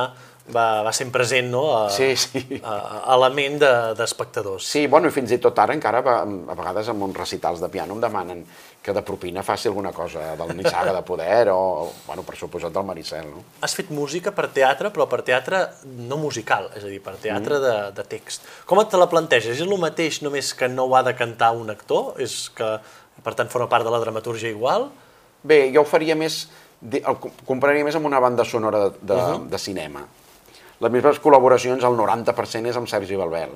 va, va ser present no? a, sí, sí. a, a la ment d'espectadors. De, sí, bueno, i fins i tot ara encara a, a vegades amb uns recitals de piano em demanen que de propina faci alguna cosa del Nissaga de Poder o, bueno, per suposat del Maricel. No? Has fet música per teatre, però per teatre no musical, és a dir, per teatre mm. de, de text. Com et te la planteges? És el mateix només que no ho ha de cantar un actor? És que, per tant, forma part de la dramatúrgia igual? Bé, jo ho faria més, el compararia més amb una banda sonora de, de, uh -huh. de cinema les meves col·laboracions, el 90% és amb Sergi Balbel.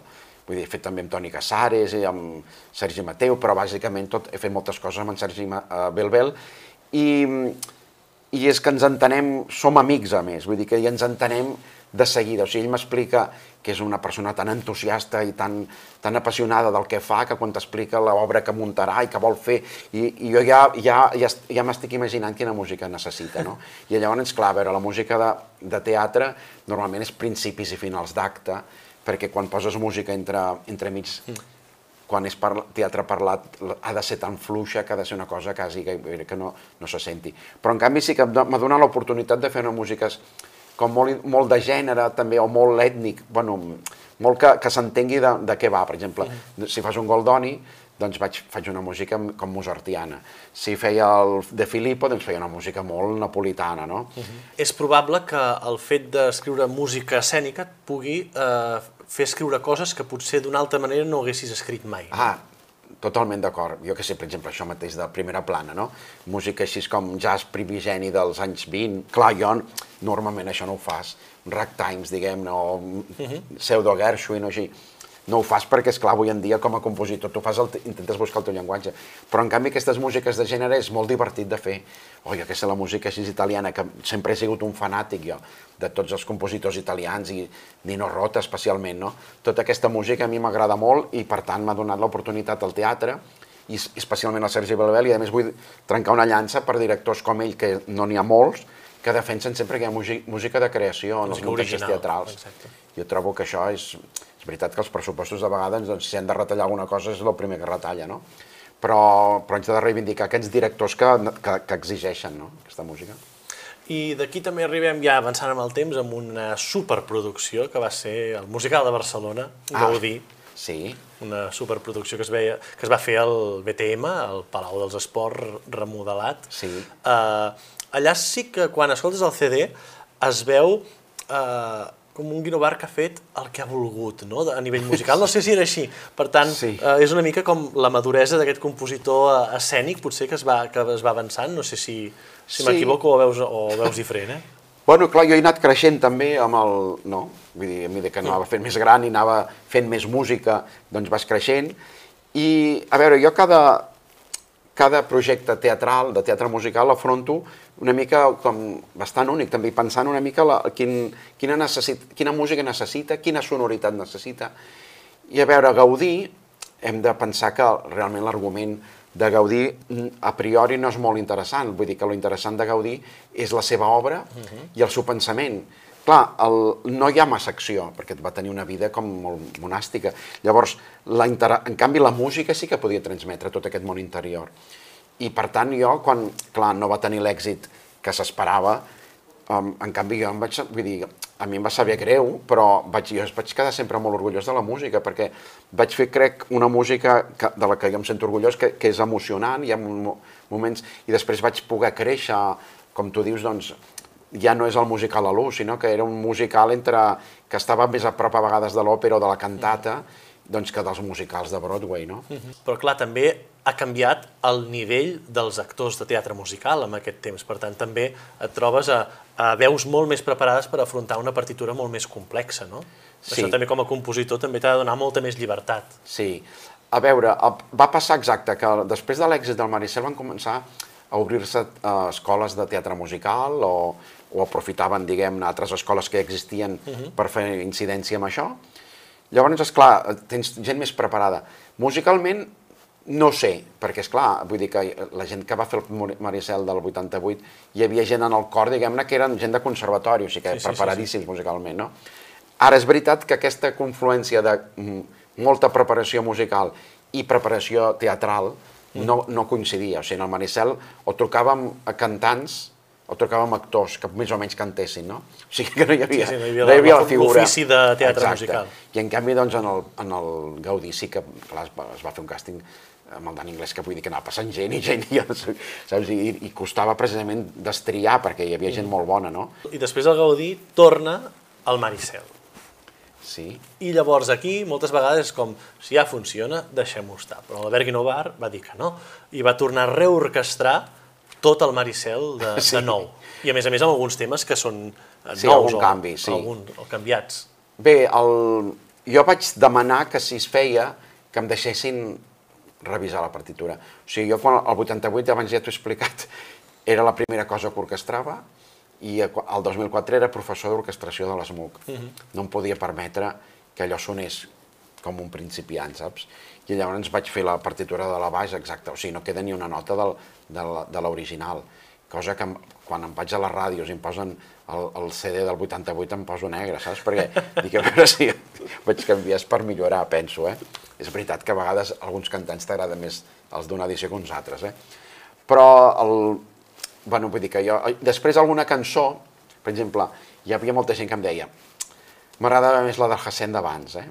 Vull dir, he fet també amb Toni Casares i amb Sergi Mateu, però bàsicament tot, he fet moltes coses amb en Sergi uh, Belbel i, i és que ens entenem, som amics a més, vull dir que ja ens entenem de seguida. O sigui, ell m'explica que és una persona tan entusiasta i tan, tan apassionada del que fa que quan t'explica l'obra que muntarà i que vol fer, i, i jo ja, ja, ja, ja m'estic imaginant quina música necessita, no? I llavors, clar, a veure, la música de, de teatre normalment és principis i finals d'acte, perquè quan poses música entre, entre mig, quan és parla, teatre parlat ha de ser tan fluixa que ha de ser una cosa quasi que, que no, no se senti. Però en canvi sí que m'ha donat l'oportunitat de fer una música com molt, molt de gènere també, o molt ètnic, bueno, molt que, que s'entengui de, de què va, per exemple, mm. si fas un Goldoni, doncs vaig, faig una música com mozartiana. Si feia el de Filippo, doncs feia una música molt napolitana, no? Uh -huh. És probable que el fet d'escriure música escènica et pugui eh, fer escriure coses que potser d'una altra manera no haguessis escrit mai. Ah, Totalment d'acord. Jo que sé, per exemple, això mateix de primera plana, no? Música així com jazz primigeni dels anys 20. Clar, jo normalment això no ho fas. Ragtimes, diguem-ne, o uh -huh. pseudo Gershwin o així no ho fas perquè, és clar avui en dia com a compositor tu fas el, intentes buscar el teu llenguatge, però en canvi aquestes músiques de gènere és molt divertit de fer. Jo que sé, la música així italiana, que sempre he sigut un fanàtic jo, de tots els compositors italians i Nino Rota especialment, no? Tota aquesta música a mi m'agrada molt i per tant m'ha donat l'oportunitat al teatre i especialment al Sergi Belbel i a més vull trencar una llança per directors com ell, que no n'hi ha molts, que defensen sempre que hi ha música de creació en els muntatges teatrals. Exacte. Jo trobo que això és, és veritat que els pressupostos de vegades, doncs, si han de retallar alguna cosa, és el primer que retalla, no? Però, però ens de reivindicar aquests directors que, que, que exigeixen no? aquesta música. I d'aquí també arribem ja avançant amb el temps amb una superproducció que va ser el musical de Barcelona, ah, Gaudí. Sí. Una superproducció que es, veia, que es va fer al BTM, al Palau dels Esports remodelat. Sí. Uh, allà sí que quan escoltes el CD es veu uh, com un Guinovar que ha fet el que ha volgut, no? a nivell musical. No sé si era així. Per tant, sí. eh, és una mica com la maduresa d'aquest compositor eh, escènic, potser que es va, que es va avançant. No sé si, si sí. m'equivoco o, veus, o veus diferent, eh? Bueno, clar, jo he anat creixent també amb el... No? Vull dir, a mesura que anava fent més gran i anava fent més música, doncs vas creixent. I, a veure, jo cada, cada projecte teatral, de teatre musical, afronto una mica com bastant únic, també pensant una mica la, quin, quina, necessit, quina música necessita, quina sonoritat necessita. I a veure, Gaudí, hem de pensar que realment l'argument de Gaudí a priori no és molt interessant, vull dir que lo interessant de Gaudí és la seva obra uh -huh. i el seu pensament. Clar, el, no hi ha massa acció, perquè va tenir una vida com molt monàstica. Llavors, la inter... en canvi, la música sí que podia transmetre tot aquest món interior. I per tant, jo, quan, clar, no va tenir l'èxit que s'esperava, um, en canvi jo em vaig, vull dir, a mi em va saber greu, però vaig, jo vaig quedar sempre molt orgullós de la música, perquè vaig fer, crec, una música que, de la que jo em sento orgullós, que, que és emocionant, hi ha moments, i després vaig poder créixer, com tu dius, doncs, ja no és el musical a l'ús, sinó que era un musical entre que estava més a prop a vegades de l'òpera o de la cantata, doncs que dels musicals de Broadway, no? Uh -huh. Però clar, també ha canviat el nivell dels actors de teatre musical en aquest temps, per tant també et trobes a, a veus molt més preparades per afrontar una partitura molt més complexa, no? Sí. Això també com a compositor també t'ha de donar molta més llibertat. Sí. A veure, va passar exacte que després de l'èxit del Maricel van començar a obrir-se uh, escoles de teatre musical o, o aprofitaven, diguem-ne, altres escoles que existien uh. -huh. per fer incidència amb això. Llavors, és clar, tens gent més preparada. Musicalment, no sé, perquè és clar, vull dir que la gent que va fer el Maricel del 88, hi havia gent en el cor, diguem-ne, que eren gent de conservatori, o sigui que sí, preparadíssims sí, sí. musicalment, no? Ara és veritat que aquesta confluència de molta preparació musical i preparació teatral no, no coincidia. O sigui, en el Maricel o trucàvem a cantants o trucàvem a actors que més o menys cantessin, no? O sigui que no hi havia, Sí, sí, no hi havia no hi havia la- la figura. l'ofici de teatre Exacte. musical. I en canvi, doncs, en el, en el Gaudí sí que, clar, es va, es va fer un càsting amb el Dan Anglès, que vull dir que anava passant gent i gent, i, saps? I, i costava precisament destriar, perquè hi havia gent molt bona, no? I després el Gaudí torna al Maricel. Sí. I llavors aquí, moltes vegades, és com, si ja funciona, deixem-ho estar. Però l'Albert Guinovar va dir que no, i va tornar a reorquestrar tot el Maricel de, Sí. de nou. I a més a més amb alguns temes que són eh, Sí, nous algun o, canvi, sí. algun, o canviats. Bé, el... jo vaig demanar que si es feia que em deixessin revisar la partitura. O sigui, jo quan el 88, abans ja t'ho he explicat, era la primera cosa que orquestrava i el 2004 era professor d'orquestració de l'ESMUC. No em podia permetre que allò sonés com un principiant, saps? I llavors vaig fer la partitura de la baix exacta, o sigui, no queda ni una nota del, de l'original, cosa que quan em vaig a les ràdios i em posen el, el CD del 88 em poso negre, saps? Perquè dic, a veure si vaig canviar per millorar, penso, eh? És veritat que a vegades alguns cantants t'agraden més els d'una edició que uns altres, eh? Però el, bueno, vull dir que jo... Després alguna cançó, per exemple, hi havia molta gent que em deia m'agradava més la del Hassen d'abans, eh?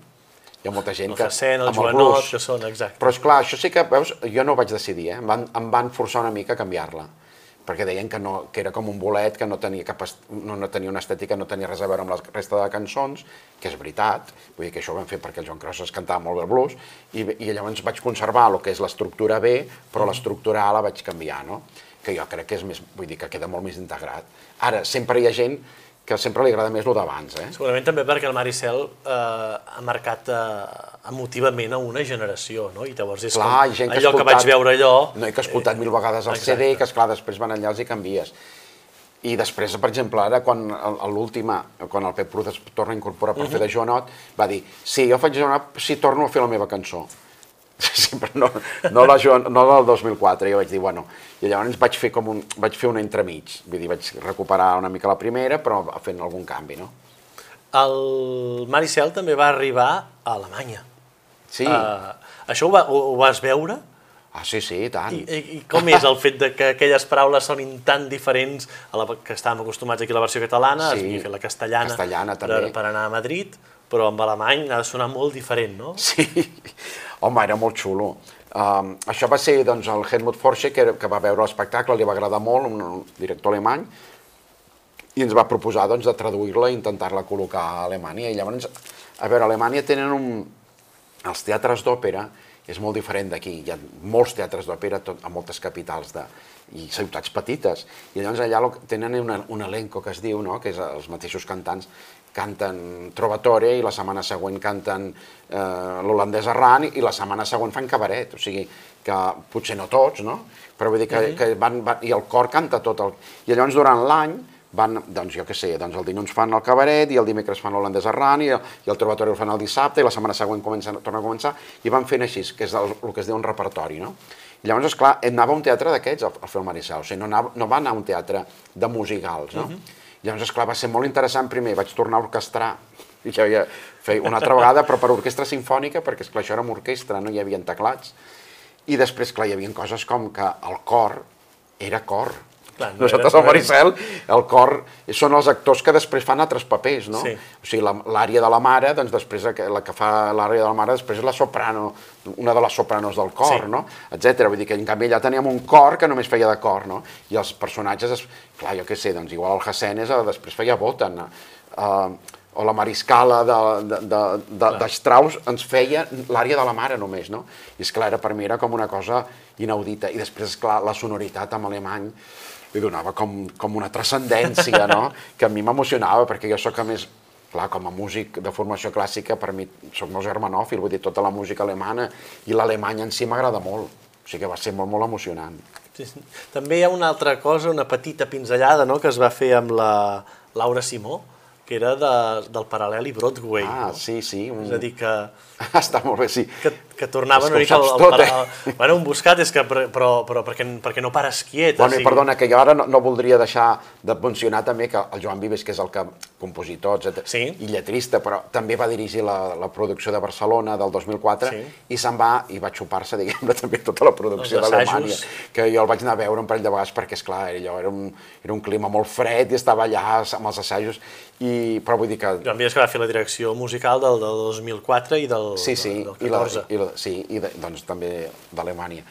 Hi ha molta gent El que... Hassen, el Joanot, que són, exacte. Però és clar, això sí que, veus, jo no ho vaig decidir, eh? Em van, em van forçar una mica a canviar-la perquè deien que, no, que era com un bolet, que no tenia, cap, no, no tenia una estètica, no tenia res a veure amb la resta de cançons, que és veritat, vull dir que això ho vam fer perquè el Joan Crosses cantava molt bé el blues, i, i llavors vaig conservar el que és l'estructura B, però l'estructura A la vaig canviar, no? que jo crec que és més, vull dir que queda molt més integrat. Ara, sempre hi ha gent que sempre li agrada més el d'abans, eh? Segurament també perquè el Maricel eh, ha marcat eh, emotivament a una generació, no? I llavors és Clar, com gent que allò que escoltat- vaig veure allò... No, i que ha escoltat mil vegades el exacte. CD, que esclar, després van els hi canvies. I després, per exemple, ara, quan l'última, quan el Pep Cruz es torna a incorporar per fer de Joanot, va dir, sí, jo faig Joanot si torno a fer la meva cançó. Sí, però no, no, la no la del 2004, jo vaig dir, bueno, i llavors vaig fer com un, vaig fer un entremig, vull dir, vaig recuperar una mica la primera, però fent algun canvi, no? El Maricel també va arribar a Alemanya. Sí, Uh, això ho, va, ho, ho vas veure? ah, sí, sí, i tant. I, i, I com és el fet de que aquelles paraules sonin tan diferents a la que estàvem acostumats aquí a la versió catalana, Sí, havia fet la castellana, castellana, per, també. per anar a Madrid, però amb alemany ha de sonar molt diferent, no? Sí, home, era molt xulo. Um, això va ser doncs, el Helmut Forsche, que, que va veure l'espectacle, li va agradar molt, un, director alemany, i ens va proposar doncs, de traduir-la i intentar-la col·locar a Alemanya. I llavors, a veure, a Alemanya tenen un... Els teatres d'òpera és molt diferent d'aquí. Hi ha molts teatres d'òpera a moltes capitals de, i ciutats petites. I llavors allà tenen una, un elenco que es diu, no? que és els mateixos cantants canten Trovatore i la setmana següent canten eh, l'holandès Arran i la setmana següent fan cabaret, o sigui que potser no tots, no? Però vull dir que, que van, van, i el cor canta tot el... I llavors durant l'any van, doncs jo què sé, doncs el dilluns fan el cabaret i el dimecres fan l'holandès Arran i el, i el Trovatore el fan el dissabte i la setmana següent comencen, torna a començar i van fent així, que és el, el que es diu un repertori, no? I llavors, esclar, anava a un teatre d'aquests fer el Maricel, o sigui, no, anava, no va anar a un teatre de musicals, no? I llavors, esclar, va ser molt interessant, primer vaig tornar a orquestrar, i ja havia fet una altra vegada, però per orquestra sinfònica, perquè esclar, això era amb orquestra, no hi havia teclats, i després, clar, hi havia coses com que el cor era cor. Clar, no Nosaltres al Maricel, el cor són els actors que després fan altres papers, no? Sí. O sigui, l'àrea de la mare, doncs després la que- fa l'àrea de la mare, després és la soprano, una de les sopranos del cor, Sí. no? Etcètera. Vull dir que en canvi allà teníem un cor que només feia de cor, no? I els personatges, es... clar, jo què sé, doncs igual el Hassen és, després feia Botan, eh, o la Mariscala de, de, de, de, de Strauss ens feia l'àrea de la mare només, no? I és clar, era, per mi era com una cosa inaudita. I després, clar, la sonoritat en alemany li donava com, com una transcendència, no? Que a mi m'emocionava, perquè jo sóc a més, clar, com a músic de formació clàssica, per mi sóc molt germanòfil, vull dir, tota la música alemana i l'alemany en si m'agrada molt. O sigui que va ser molt, molt emocionant. Sí, sí. També hi ha una altra cosa, una petita pinzellada, no?, que es va fer amb la Laura Simó, que era de, del paral·lel i Broadway. Ah, no? sí, sí. Un... És a dir, que, Està molt bé, sí. que, que tornava una mica al, tot, eh? bueno, un buscat és que, però, però, però perquè, perquè no pares quiet. Bueno, o i sigui, perdona, que jo ara no, no voldria deixar de mencionar també que el Joan Vives, que és el que compositor, etc, Sí. i lletrista, però també va dirigir la, la producció de Barcelona del 2004 Sí. i se'n va i va xupar-se, diguem-ne, també tota la producció d'Alemanya, que jo el vaig anar a veure un parell de vegades perquè, és clar, allò era un, era un clima molt fred i estava allà amb els assajos, i, però vull dir que Joan Vives que va fer la direcció musical del, del 2004 i del, Sí, sí, del i, la, 14. i la, sí, i de, doncs també d'Alemanya.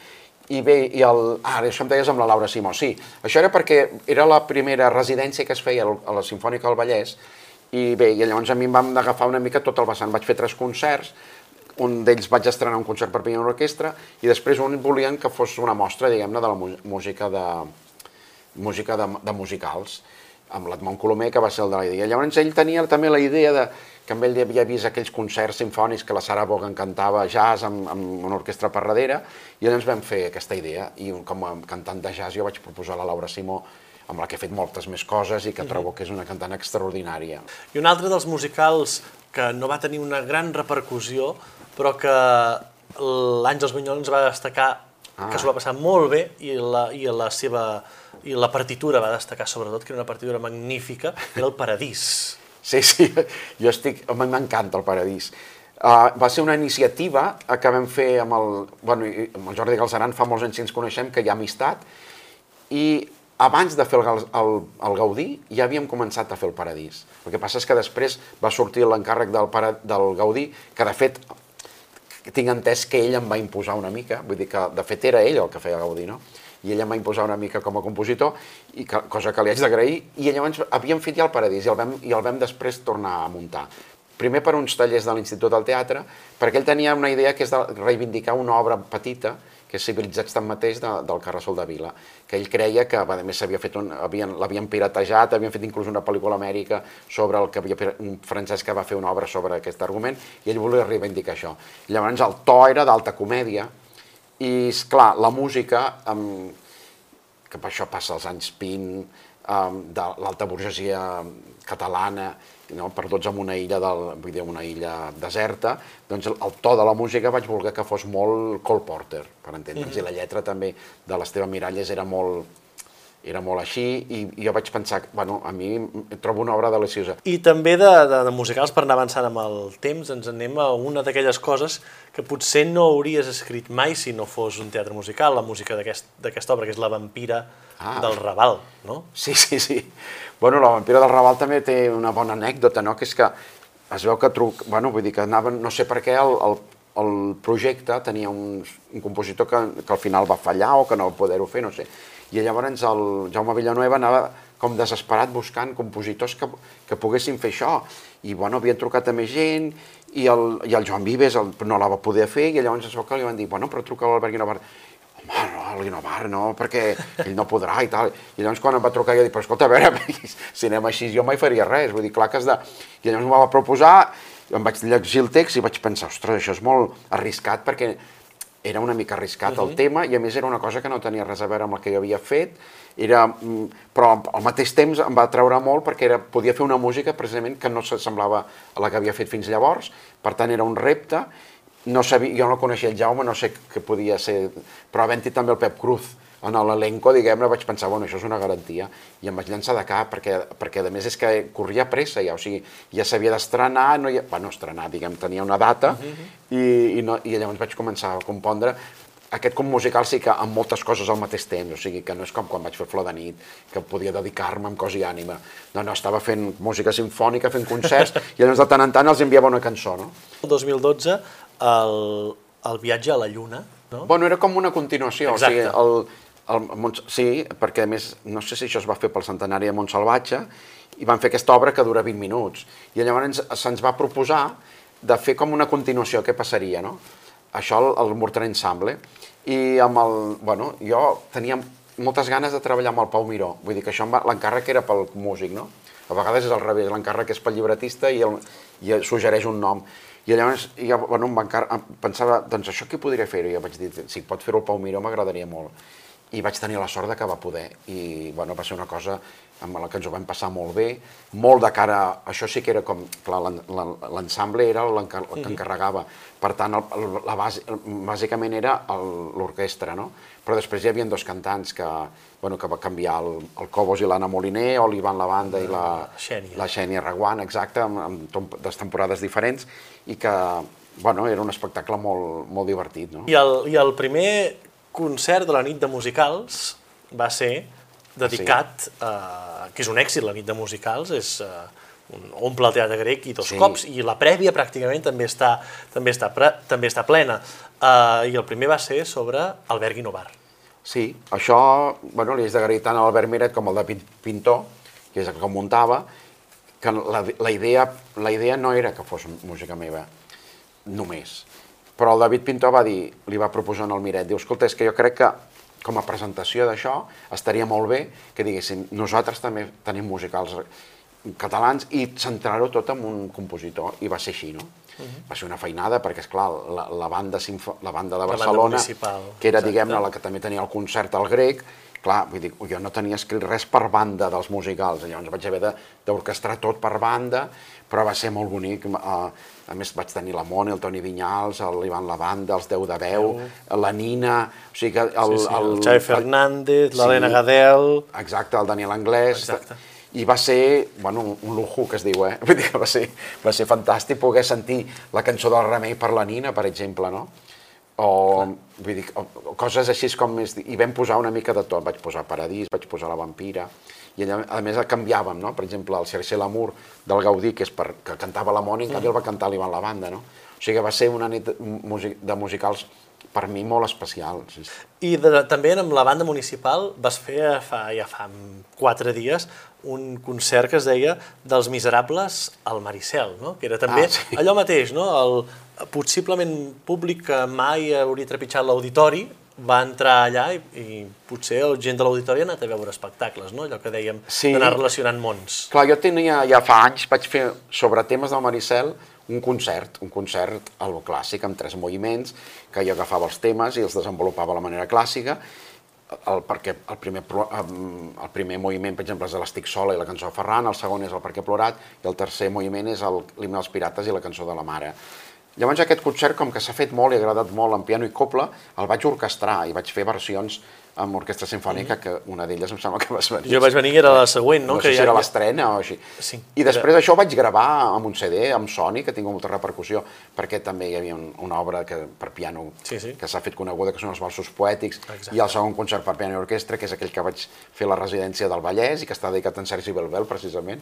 I bé, i el, ah, això em deies amb la Laura Simó, sí, això era perquè era la primera residència que es feia a la Sinfònica del Vallès, i bé, i llavors a mi em vam agafar una mica tot el vessant, vaig fer tres concerts, un d'ells vaig estrenar un concert per i orquestra, i després un volien que fos una mostra, diguem-ne, de la música de, música de, de musicals, amb l'Edmond Colomer, que va ser el de la idea. Llavors ell tenia també la idea de que amb ell havia vist aquells concerts sinfònics que la Sara Bogan cantava jazz amb, amb una orquestra per darrere, i llavors vam fer aquesta idea, i com a cantant de jazz jo vaig proposar a la Laura Simó, amb la que he fet moltes més coses i que trobo que és una cantant extraordinària. I un altre dels musicals que no va tenir una gran repercussió, però que l'Àngels Bunyolons va destacar ah. que s'ho va passar molt bé i la, i la seva i la partitura va destacar sobretot, que era una partitura magnífica, era el Paradís. Sí, sí, jo estic... M'encanta el Paradís. Uh, va ser una iniciativa eh, que vam fer amb el, bueno, amb el Jordi Galzeran, fa molts anys que ens coneixem, que hi ha amistat, i abans de fer el, el, el Gaudí ja havíem començat a fer el Paradís. El que passa és que després va sortir l'encàrrec del, para, del Gaudí, que de fet tinc entès que ell em va imposar una mica, vull dir que de fet era ell el que feia Gaudí, no? I ell em va imposar una mica com a compositor, i que, cosa que li haig d'agrair, i llavors havíem fet ja el Paradís i el, vam, i el vam després tornar a muntar. Primer per uns tallers de l'Institut del Teatre, perquè ell tenia una idea que és de reivindicar una obra petita, que és Civilitzats tanmateix, de, del Carrasol de Vila, que ell creia que, a més, fet un, havien, l'havien piratejat, havien fet inclús una pel·lícula Amèrica sobre el que havia, un francès que va fer una obra sobre aquest argument, i ell volia reivindicar això. Llavors el to era d'alta comèdia, i, és clar la música, um, que per això passa als anys 20, um, de l'alta burgesia catalana, no, perduts en una illa, del, vull dir, una illa deserta, doncs el, el to de la música vaig voler que fos molt Cole Porter, per entendre'ns, i la lletra també de l'Esteve Miralles era molt, era molt així, i, jo vaig pensar, bueno, a mi trobo una obra deliciosa. I també de, de, de musicals, per anar avançant amb el temps, ens anem a una d'aquelles coses que potser no hauries escrit mai si no fos un teatre musical, la música d'aquesta aquest, obra, que és La vampira Ah. del Raval, no? Sí, sí, sí. Bueno, la vampira del Raval també té una bona anècdota, no? Que és que es veu que truc... Bueno, vull dir que anaven... No sé per què el, el, el projecte tenia un, un compositor que, que al final va fallar o que no va poder-ho fer, no sé. I llavors el Jaume Villanueva anava com desesperat buscant compositors que, que poguessin fer això. I, bueno, havien trucat a més gent i el, i el Joan Vives el, no la va poder fer i llavors es veu que li van dir, bueno, però truca a l'Albert Guinovar home, no, el Guinovar no, perquè ell no podrà i tal. I llavors quan em va trucar jo dic, però escolta, a veure, si anem així jo mai faria res, vull dir, clar que has de... I llavors m'ho va proposar, em vaig llegir el text i vaig pensar, ostres, això és molt arriscat perquè era una mica arriscat el tema i a més era una cosa que no tenia res a veure amb el que jo havia fet, era, mm, però al mateix temps em va treure molt perquè era, podia fer una música precisament que no s'assemblava a la que havia fet fins llavors, per tant era un repte, no sabia, jo no coneixia el Jaume, no sé què podia ser, però havent-hi també el Pep Cruz en l'elenco, diguem-ne, vaig pensar, bueno, això és una garantia, i em vaig llançar de cap, perquè, perquè a més és que corria pressa ja, o sigui, ja s'havia d'estrenar, no hi bueno, estrenar, diguem, tenia una data, i, i, no, i llavors vaig començar a compondre, aquest com musical sí que amb moltes coses al mateix temps, o sigui que no és com quan vaig fer Flor de nit, que podia dedicar-me amb cos i ànima. No, no, estava fent música sinfònica, fent concerts, i llavors de tant en tant els enviava una cançó, no? El 2012, el, el viatge a la Lluna, no? Bueno, era com una continuació, Exacte. o sigui, el, el, Mont- sí, perquè a més, no sé si això es va fer pel centenari de Montsalvatge, i van fer aquesta obra que dura 20 minuts, i llavors ens- se'ns va proposar de fer com una continuació, què passaria, no? Això el, el Morter Ensemble, i amb el, bueno, jo tenia moltes ganes de treballar amb el Pau Miró, vull dir que això va- l'encàrrec era pel músic, no? A vegades és al revés, l'encàrrec és pel llibretista i, el, i suggereix un nom. I llavors jo bueno, em va encar... em pensava, doncs això qui podria fer-ho? I jo vaig dir, si pot fer-ho el Pau Miró m'agradaria molt. I vaig tenir la sort de que va poder. I bueno, va ser una cosa amb la que ens ho vam passar molt bé, molt de cara, això sí que era com, clar, l'en- l'en- l'ensemble era el que encarregava, per tant, el, el, la base, bàsicament era l'orquestra, no? Però després hi havia dos cantants que, bueno, que va canviar el, el Cobos i l'Anna Moliner, o l'Ivan Lavanda i la, Xènia. la Xènia Reguant, exacte, amb, amb des temporades diferents, i que, bueno, era un espectacle molt, molt divertit, no? I el, I el primer concert de la nit de musicals va ser dedicat, a, que és un èxit la nit de musicals, és uh, un, omple teatre grec i dos Sí. cops, i la prèvia pràcticament també està, també està, pre, també està plena. Uh, I el primer va ser sobre Albert Guinovar. Sí, això, bueno, li haig d'agrair tant a l'Albert Miret com al David Pintor, que és el que muntava, que la, la, idea, la idea no era que fos música meva, només. Però el David Pintor va dir, li va proposar al Miret, diu, escolta, és que jo crec que com a presentació d'això estaria molt bé que diguéssim, nosaltres també tenim musicals catalans i centrar-ho tot en un compositor, i va ser així, no? Va ser una feinada perquè, és clar, la, la, banda, sinfo, la banda de banda Barcelona, municipal, que era, diguem-ne, la que també tenia el concert al grec, clar, vull dir, jo no tenia escrit res per banda dels musicals, llavors vaig haver de- d'orquestrar tot per banda, però va ser molt bonic. eh, A més, vaig tenir la Mona, el Toni Vinyals, l'Ivan Lavanda, els Déu de Veu, la Nina, o sigui que... El, Sí, sí, el Xavi Fernández, l'Helena Gadel... Exacte, el Daniel Anglès. Exacte. I va ser, bueno, un- un lujo que es diu, eh? Vull dir que va ser, va ser fantàstic poder sentir la cançó del Remei per la Nina, per exemple, no? O, vull dir, o, o coses així com més... I vam posar una mica de tot. Vaig posar Paradís, vaig posar La Vampira, i allà, a més el canviàvem, no? Per exemple, el Cercer l'Amur del Gaudí, que és per, que cantava la Moni, en canvi el va cantar l'Ivan Lavanda, no? O sigui que va ser una nit de, music, de musicals per mi molt especial. Sí. I de, també amb la banda municipal vas fer fa, ja fa quatre dies un concert que es deia dels miserables al Maricel, no? que era també Ah, sí. allò mateix, no? el possiblement públic que mai hauria trepitjat l'auditori va entrar allà i, i potser el gent de l'auditori ha anat a veure espectacles, no? allò que dèiem Sí. d'anar relacionant mons. Clar, jo tenia, ja fa anys, vaig fer sobre temes del Maricel un concert, un concert a lo clàssic, amb tres moviments, que jo agafava els temes i els desenvolupava de la manera clàssica, el, perquè el primer, el primer moviment, per exemple, és l'Estic sola i la cançó de Ferran, el segon és el Perquè plorat, i el tercer moviment és l'himne dels pirates i la cançó de la mare. Llavors aquest concert, com que s'ha fet molt i ha agradat molt en piano i copla, el vaig orquestrar i vaig fer versions amb orquestra sinfònica, que una d'elles em sembla que vas venir. Jo vaig venir i era la següent, no? No que sé si ja- era ja- l'estrena o així. Sí, I després d'això ho vaig gravar amb un CD, amb Sony, que tingut molta repercussió, perquè també hi havia un, una obra que, per piano Sí, sí. que s'ha fet coneguda, que són els balsos poètics, Exacte. i el segon concert per piano i orquestra, que és aquell que vaig fer a la residència del Vallès i que està dedicat a en Sergi Belbel, precisament.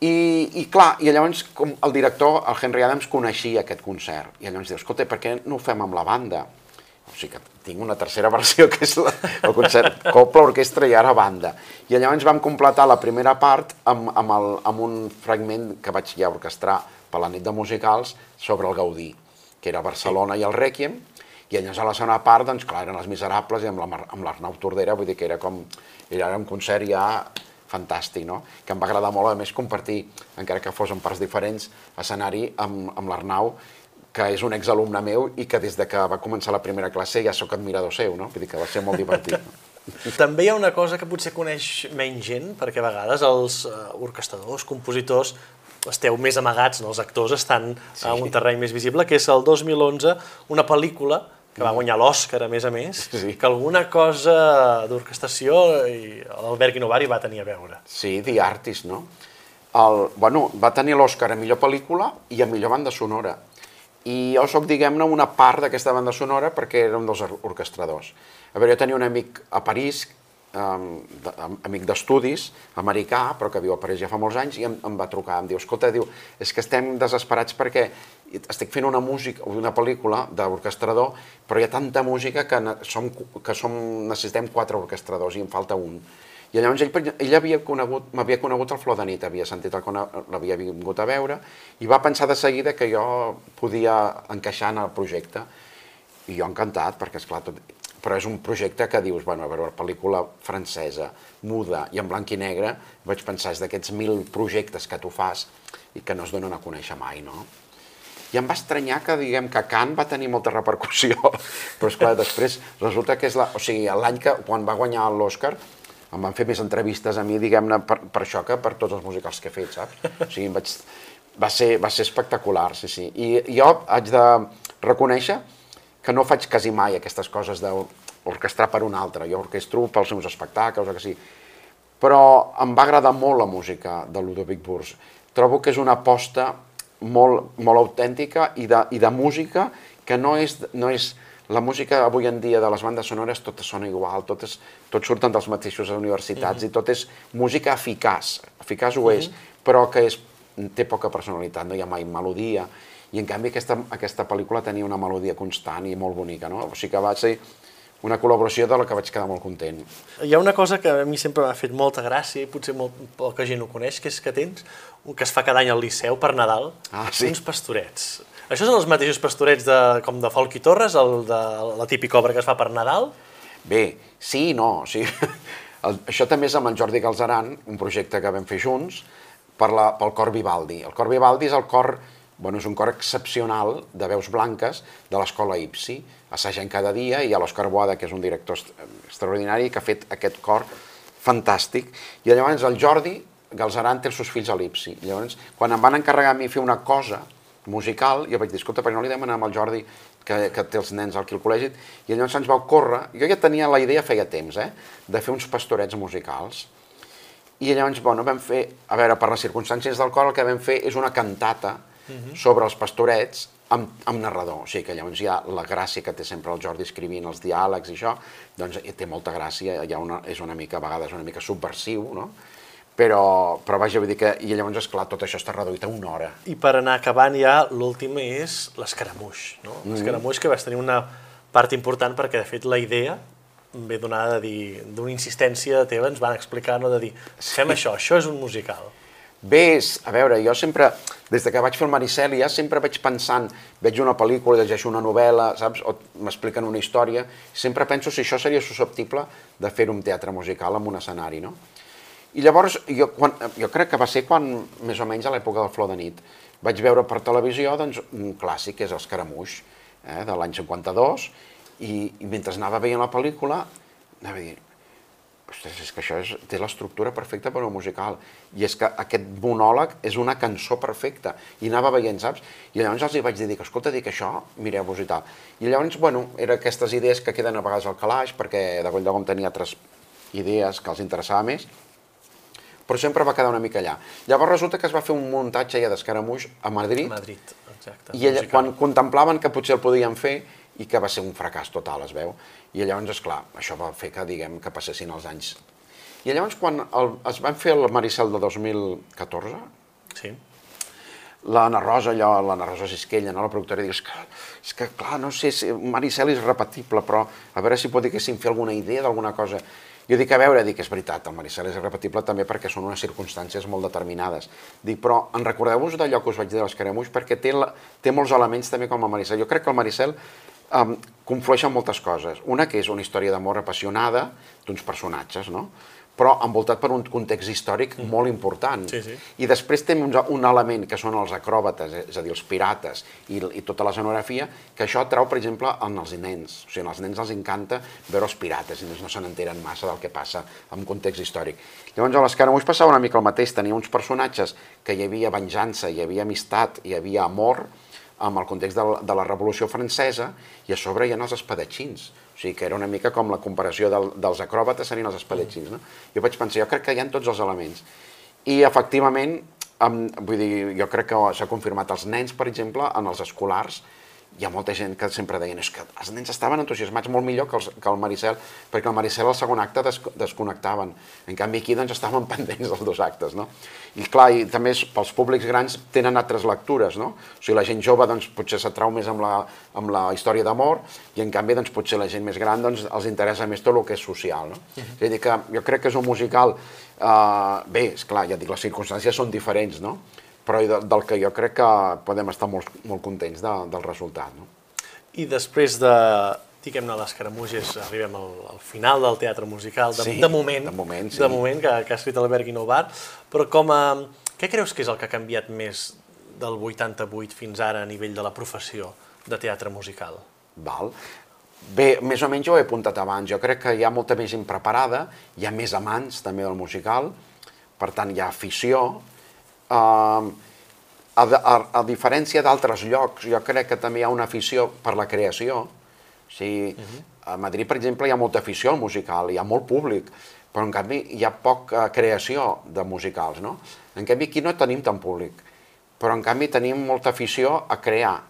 I, I clar, i llavors com el director, el Henry Adams, coneixia aquest concert. I llavors diu, escolta, per què no ho fem amb la banda? O sigui que tinc una tercera versió, que és la, el concert Copla, Orquestra i ara banda. I llavors vam completar la primera part amb, amb, el, amb un fragment que vaig ja orquestrar per la nit de musicals sobre el Gaudí, que era Barcelona i el Rèquiem, i llavors a la segona part, doncs clar, eren els Miserables i amb la l'Arnau Tordera, vull dir que era com, era un concert ja fantàstic, no? Que em va agradar molt, a més, compartir, encara que fos en parts diferents, escenari amb, amb l'Arnau, que és un exalumne meu i que des de que va començar la primera classe ja sóc admirador seu, no? Vull dir que va ser molt divertit. No? També hi ha una cosa que potser coneix menys gent, perquè a vegades els uh, orquestadors, compositors, esteu més amagats, no? els actors estan sí. a un terreny més visible, que és el 2011, una pel·lícula que va guanyar l'Oscar, a més a més, Sí. que alguna cosa d'orquestació i l'Albert Guinovari va tenir a veure. Sí, The Artist, no? El, bueno, va tenir l'Oscar a millor pel·lícula i a millor banda sonora. I jo sóc, diguem-ne, una part d'aquesta banda sonora perquè era un dels or- orquestradors. A veure, jo tenia un amic a París, um, de, am- amic d'estudis, americà, però que viu a París ja fa molts anys, i em, em va trucar, em diu, escolta, diu, és que estem desesperats perquè estic fent una música, una pel·lícula d'orquestrador, però hi ha tanta música que, som, que som, necessitem quatre orquestradors i em falta un. I llavors ell, ell havia conegut, m'havia conegut el Flor de nit, havia sentit el l'havia vingut a veure, i va pensar de seguida que jo podia encaixar en el projecte. I jo encantat, perquè és clar, tot... però és un projecte que dius, bueno, a veure, pel·lícula francesa, muda i en blanc i negre, vaig pensar, és d'aquests mil projectes que tu fas i que no es donen a conèixer mai, no? I em va estranyar que, diguem, que Cannes va tenir molta repercussió, però és clar, després resulta que és la... O sigui, l'any que, quan va guanyar l'Oscar, em van fer més entrevistes a mi, diguem-ne, per, per això que per tots els musicals que he fet, saps? O sigui, vaig, va, ser, va ser espectacular, sí, sí. I jo haig de reconèixer que no faig quasi mai aquestes coses d'orquestrar per un altre. Jo orquestro pels meus espectacles o que sí. Però em va agradar molt la música de Ludovic Burs. Trobo que és una aposta molt, molt autèntica i de, i de música que no és, no és la música avui en dia de les bandes sonores totes sona igual, totes, tots surten dels mateixos universitats mm -hmm. i tot és música eficaç, eficaç ho mm -hmm. és, però que és, té poca personalitat, no hi ha mai melodia, i en canvi aquesta, aquesta pel·lícula tenia una melodia constant i molt bonica, no? O sigui que va ser una col·laboració de la que vaig quedar molt content. Hi ha una cosa que a mi sempre m'ha fet molta gràcia i potser molt poca gent ho coneix, que és que tens un que es fa cada any al Liceu per Nadal, ah, sí? uns pastorets. Això són els mateixos pastorets de, com de Folk i Torres, el de la típica obra que es fa per Nadal? Bé, sí i no. Sí. El, això també és amb el Jordi Galzeran, un projecte que vam fer junts, per la, pel cor Vivaldi. El cor Vivaldi és el cor, bueno, és un cor excepcional de veus blanques de l'escola Ipsi, assagent cada dia, i a l'Òscar Boada, que és un director extraordinari, que ha fet aquest cor fantàstic. I llavors el Jordi Galzeran té els seus fills a l'Ipsi. Llavors, quan em van encarregar a mi fer una cosa, musical, jo vaig dir, escolta, perquè no li demanem al Jordi que, que té els nens aquí al col·legi, i llavors ens va ocórrer, jo ja tenia la idea feia temps, eh, de fer uns pastorets musicals, i llavors, bueno, vam fer, a veure, per les circumstàncies del cor, el que vam fer és una cantata uh mhm. -huh. sobre els pastorets amb, amb narrador, o sigui que llavors hi ha la gràcia que té sempre el Jordi escrivint els diàlegs i això, doncs té molta gràcia, hi ha una, és una mica, a vegades, una mica subversiu, no? Però, però vaja, vull dir que, i llavors, esclar, tot això està reduït a una hora. I per anar acabant ja, l'últim és l'escaramuix, no? Mm -hmm. L'escaramuix que vas tenir una part important perquè, de fet, la idea ve donada de dir, d'una insistència teva, ens van explicar, no, de dir, fem sí. això, això és un musical. Bé, és, a veure, jo sempre, des de que vaig fer el Maricèlia, sempre vaig pensant, veig una pel·lícula, llegeixo una novel·la, saps, o m'expliquen una història, sempre penso si això seria susceptible de fer un teatre musical en un escenari, no? I llavors, jo, quan, jo crec que va ser quan, més o menys a l'època del Flor de nit, vaig veure per televisió doncs, un clàssic, que és Escaramuix, eh, de l'any 52, i, i mentre anava veient la pel·lícula, anava dir, ostres, és que això és, té l'estructura perfecta per a un musical, i és que aquest monòleg és una cançó perfecta, i anava veient, saps? I llavors els hi vaig dir, escolta, dic això, mireu-vos i tal. I llavors, bueno, eren aquestes idees que queden a vegades al calaix, perquè de Goll de Gom tenia altres idees que els interessava més, però sempre va quedar una mica allà. Llavors resulta que es va fer un muntatge ja d'escaramuix a Madrid, a Madrid exacte, i ella, quan contemplaven que potser el podien fer i que va ser un fracàs total, es veu, i llavors, és clar, això va fer que, diguem, que passessin els anys. I llavors, quan el, es van fer el Maricel de 2014, sí. l'Anna Rosa, allò, l'Anna Rosa Sisquella, no, la productora, diu, és que, és que, clar, no sé, si Maricel és repetible, però a veure si podríem fer alguna idea d'alguna cosa. Jo dic, a veure, dic, és veritat, el Maricel és irrepetible també perquè són unes circumstàncies molt determinades. Dic, però en recordeu-vos d'allò que us vaig dir de l'Escaramuix perquè té, la, té molts elements també com el Maricel. Jo crec que el Maricel um, conflueix en moltes coses. Una que és una història d'amor apassionada d'uns personatges, no? Però envoltat per un context històric mm. molt important. Sí, sí. I després té un, un element que són els acròbates, és a dir, els pirates i, i tota la escenografia, que això trau, per exemple, en els nens. O sigui, als nens els encanta veure els pirates i no se n'enteren massa del que passa en context històric. Llavors, a l'Escaramuix passava una mica el mateix, tenia uns personatges que hi havia venjança, hi havia amistat, hi havia amor, amb el context de la, de la Revolució Francesa, i a sobre hi ha els espadatxins. Sigui, que era una mica com la comparació del, dels acròbates serien els espadatxins, no? Jo vaig pensar, jo crec que hi ha tots els elements. I, efectivament, amb, vull dir, jo crec que s'ha confirmat els nens, per exemple, en els escolars, hi ha molta gent que sempre deien és que els nens estaven entusiasmats molt millor que, els, que el Maricel, perquè el Maricel al segon acte des, desconnectaven. En canvi aquí doncs estaven pendents dels dos actes, no? I clar, i també pels públics grans tenen altres lectures, no? O sigui, la gent jove doncs potser s'atrau més amb la, amb la història d'amor i en canvi doncs potser la gent més gran doncs els interessa més tot el que és social, no? Uh -huh. És a dir que jo crec que és un musical, eh, bé, és clar, ja dic, les circumstàncies són diferents, no? Però de, del que jo crec que podem estar molt, molt contents de, del resultat. No? I després de, diguem-ne, les caramuges, arribem al, al final del teatre musical, de, sí, de moment, de moment, sí. de moment que, que ha escrit Albert Guinovar, però com a, què creus que és el que ha canviat més del 88 fins ara a nivell de la professió de teatre musical? Val. Bé, més o menys ho he apuntat abans. Jo crec que hi ha molta més gent preparada, hi ha més amants també del musical, per tant hi ha afició. Uh, a, a, a diferència d'altres llocs, jo crec que també hi ha una afició per la creació. O sigui, uh -huh. a Madrid, per exemple, hi ha molta afició al musical, hi ha molt públic, però en canvi hi ha poca creació de musicals, no? En canvi aquí no tenim tant públic, però en canvi tenim molta afició a crear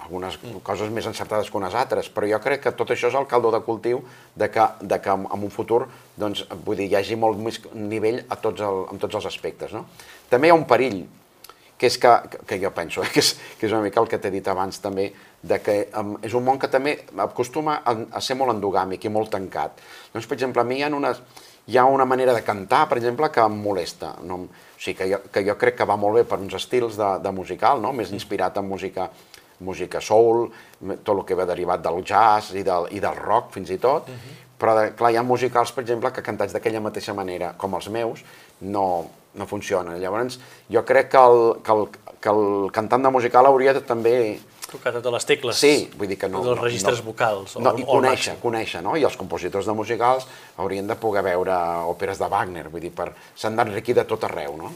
algunes coses més encertades que unes altres, però jo crec que tot això és el caldo de cultiu de que, de que en un futur doncs, vull dir, hi hagi molt més nivell a tots el, en tots els aspectes. No? També hi ha un perill, que és que, que jo penso, que, és, que és una mica el que t'he dit abans també, de que um, és un món que també acostuma a, a ser molt endogàmic i molt tancat. Doncs, per exemple, a mi hi ha, unes, hi ha una manera de cantar, per exemple, que em molesta. No? O sigui, que jo, que jo crec que va molt bé per uns estils de, de musical, no? més inspirat en música música soul, tot el que ve derivat del jazz i del, i del rock fins i tot, uh -huh. però de, clar, hi ha musicals, per exemple, que cantats d'aquella mateixa manera, com els meus, no, no funciona. Llavors, jo crec que el, que el, que el cantant de musical hauria de també... Tocar totes les tecles. Sí, vull dir que no... Dels registres no, vocals. No, i conèixer, conèixer, no? I els compositors de musicals haurien de poder veure òperes de Wagner, vull dir, per s'han d'enriquir de tot arreu, no?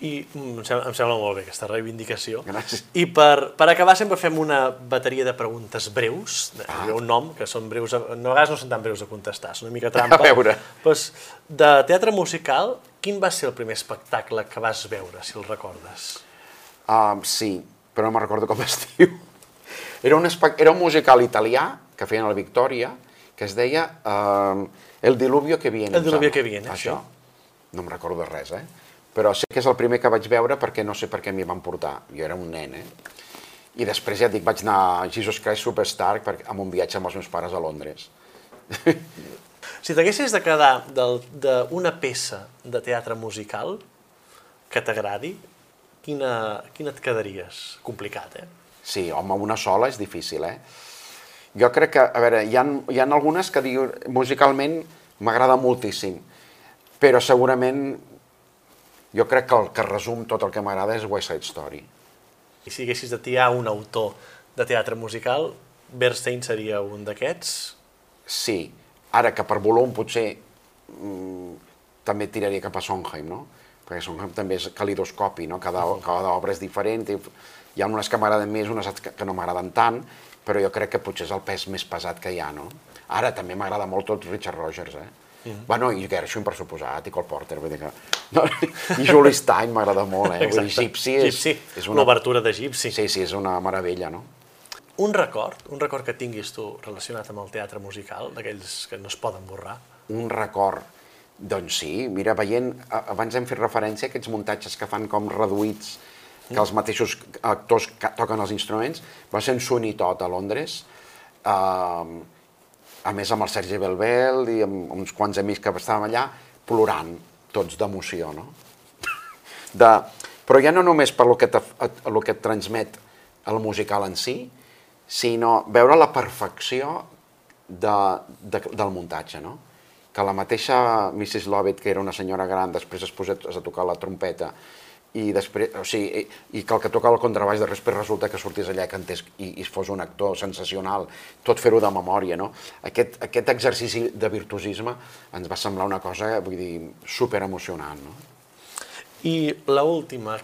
I mm, em sembla, em sembla molt bé aquesta reivindicació. Gràcies. I per, per acabar sempre fem una bateria de preguntes breus, ah. un nom, que són breus, a, no, a vegades no són tan breus a contestar, són una mica trampa. A veure. Pues, de teatre musical, quin va ser el primer espectacle que vas veure, si el recordes? Uh, sí, però no me'n recordo com es diu. Era un, era un musical italià que feien a la Victòria, que es deia uh, El diluvio que viene. El diluvio que viene, Això. No em recordo de res, eh? Però sé que és el primer que vaig veure perquè no sé per què m'hi van portar. Jo era un nen, eh? I després, ja et dic, vaig anar a Jesus Christ Superstar per, amb un viatge amb els meus pares a Londres. Si t'haguessis de quedar d'una peça de teatre musical que t'agradi, quina, quina et quedaries? Complicat, eh? Sí, home, una sola és difícil, eh? Jo crec que, a veure, hi ha, hi ha algunes que diu, musicalment m'agrada moltíssim, però segurament jo crec que el que resum tot el que m'agrada és West Side Story. I si haguessis de tirar un autor de teatre musical, Bernstein seria un d'aquests? Sí, ara que per volum potser mmm, també tiraria cap a Sondheim, no? Perquè Sondheim també és calidoscopi, no? Cada, cada obra és diferent, i hi ha unes que m'agraden més, unes que, no m'agraden tant, però jo crec que potser és el pes més pesat que hi ha, no? Ara també m'agrada molt tot Richard Rogers, eh? Mm -hmm. Bueno, i Gershwin, per suposat, i Cole Porter, vull dir que... No, I Julie Stein m'agrada molt, eh? Vull dir, Gypsy és, Gypsy. és una... L'obertura de Gypsy. Sí, sí, és una meravella, no? Un record, un record que tinguis tu relacionat amb el teatre musical, d'aquells que no es poden borrar? Un record, doncs sí, mira, veient, abans hem fet referència a aquests muntatges que fan com reduïts, que els mateixos actors toquen els instruments, va ser en Sweeney Todd a Londres, eh, a més amb el Sergi Belbel i amb uns quants amics que estàvem allà, plorant, tots d'emoció, no? De, però ja no només per lo que, te, lo que et transmet el musical en si, sinó veure la perfecció de, de, del muntatge, no? Que la mateixa Mrs. Lovett, que era una senyora gran, després es posés a tocar la trompeta i després, o sigui, i, i que el que toca el contrabaix de després resulta que sortís allà que entés, i, i fos un actor sensacional, tot fer-ho de memòria, no? Aquest, aquest exercici de virtuosisme ens va semblar una cosa, vull dir, super emocionant, no? I la última,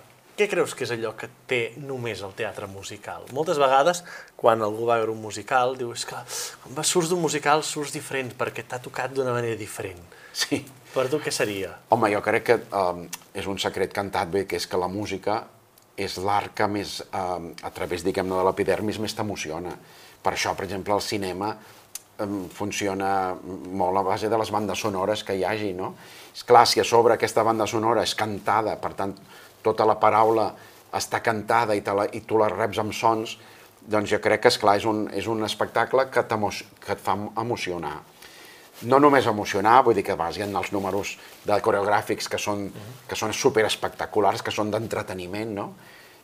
què creus que és allò que té només el teatre musical? Moltes vegades, quan algú va veure un musical, diu, és que quan surts d'un musical surts diferent perquè t'ha tocat d'una manera diferent. Sí. Per tu què seria? Home, jo crec que um, és un secret cantat bé, que és que la música és l'art que més, um, a través, diguem-ne, de l'epidermis, més t'emociona. Per això, per exemple, el cinema um, funciona molt a base de les bandes sonores que hi hagi, no? És clar, si a sobre aquesta banda sonora és cantada, per tant, tota la paraula està cantada i, te la, i tu la reps amb sons, doncs jo crec que, és clar és un, és un espectacle que, que et fa emocionar no només emocionar, vull dir que vas, hi ha els números de coreogràfics que són, que són super espectaculars, que són d'entreteniment, no?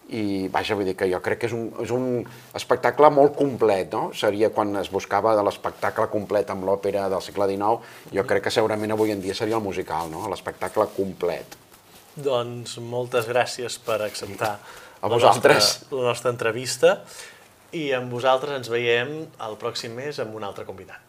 I, vaja, vull dir que jo crec que és un, és un espectacle molt complet, no? Seria quan es buscava de l'espectacle complet amb l'òpera del segle XIX, jo crec que segurament avui en dia seria el musical, no? L'espectacle complet. Doncs moltes gràcies per acceptar a vosaltres la nostra, la nostra entrevista i amb vosaltres ens veiem el pròxim mes amb un altre convidat.